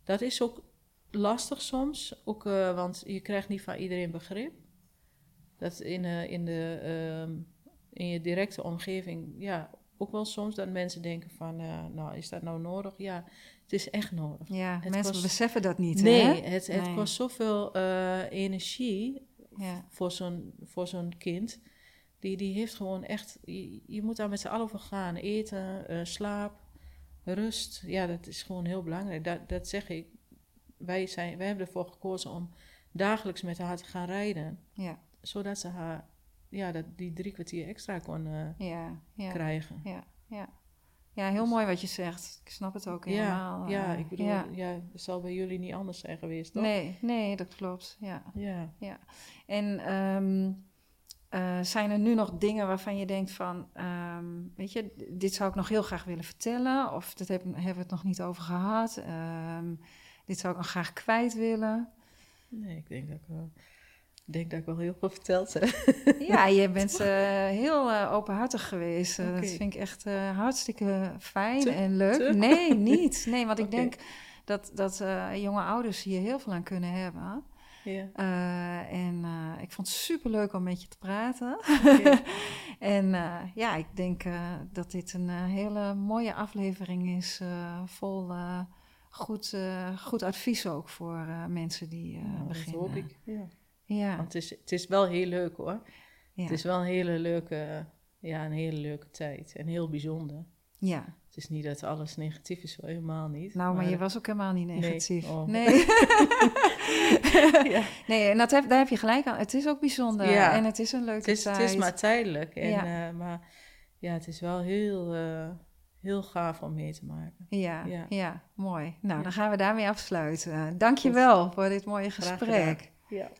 dat is ook lastig soms, ook, uh, want je krijgt niet van iedereen begrip. Dat in, uh, in, de, uh, in je directe omgeving, ja, ook wel soms dat mensen denken van, nou, is dat nou nodig? Ja, het is echt nodig. Ja, het mensen kost, beseffen dat niet, Nee, hè? het, het Nee. kost zoveel uh, energie Ja. voor zo'n voor zo'n kind. Die, die heeft gewoon echt, je, je moet daar met z'n allen voor gaan. Eten, uh, slaap, rust. Ja, dat is gewoon heel belangrijk. Dat, dat zeg ik. Wij, zijn, wij hebben ervoor gekozen om dagelijks met haar te gaan rijden. Ja, Zodat ze haar, ja, dat, die drie kwartier extra kon uh, ja, ja. krijgen. Ja, ja. Ja, heel mooi wat je zegt. Ik snap het ook helemaal. ja, eh, ik bedoel, ja. ja. dat zal bij jullie niet anders zijn geweest, toch? Nee, nee, dat klopt. Ja. Ja. En ehm, eh, zijn er nu nog dingen waarvan je denkt van, ehm, weet je, dit zou ik nog heel graag willen vertellen, of dat heb, hebben we het nog niet over gehad. Ehm, dit zou ik nog graag kwijt willen. Nee, ik denk dat ik wel, ik denk dat ik wel heel veel verteld heb. Ja, [laughs] je bent uh, heel uh, openhartig geweest. Uh, Oké. Dat vind ik echt hartstikke fijn Te- en leuk. te? Nee, niet. Nee, want ik denk dat, dat jonge ouders hier heel veel aan kunnen hebben. Ja. En ik vond het super leuk om met je te praten. [laughs] en ja, ik denk dat dit een hele mooie aflevering is, vol goed, goed advies ook voor mensen die nou, beginnen. Dat hoop ik. Ja. Ja. Want het is, het is wel heel leuk hoor. Ja. Het is wel een hele leuke, ja, een hele leuke tijd en heel bijzonder. Ja. Het is niet dat alles negatief is, helemaal niet. Nou, maar, je was ook helemaal niet negatief. Nee. Oh. Nee, [laughs] [laughs] ja. nee en dat heb, daar heb je gelijk aan. Het is ook bijzonder Ja. en het is een leuke het, is, tijd. het is maar tijdelijk. En, Ja. eh, maar ja, het is wel heel, eh, heel gaaf om mee te maken. Ja, ja. Ja. mooi. Nou, dan gaan we daarmee afsluiten. Dank je wel voor dit mooie gesprek. Ja.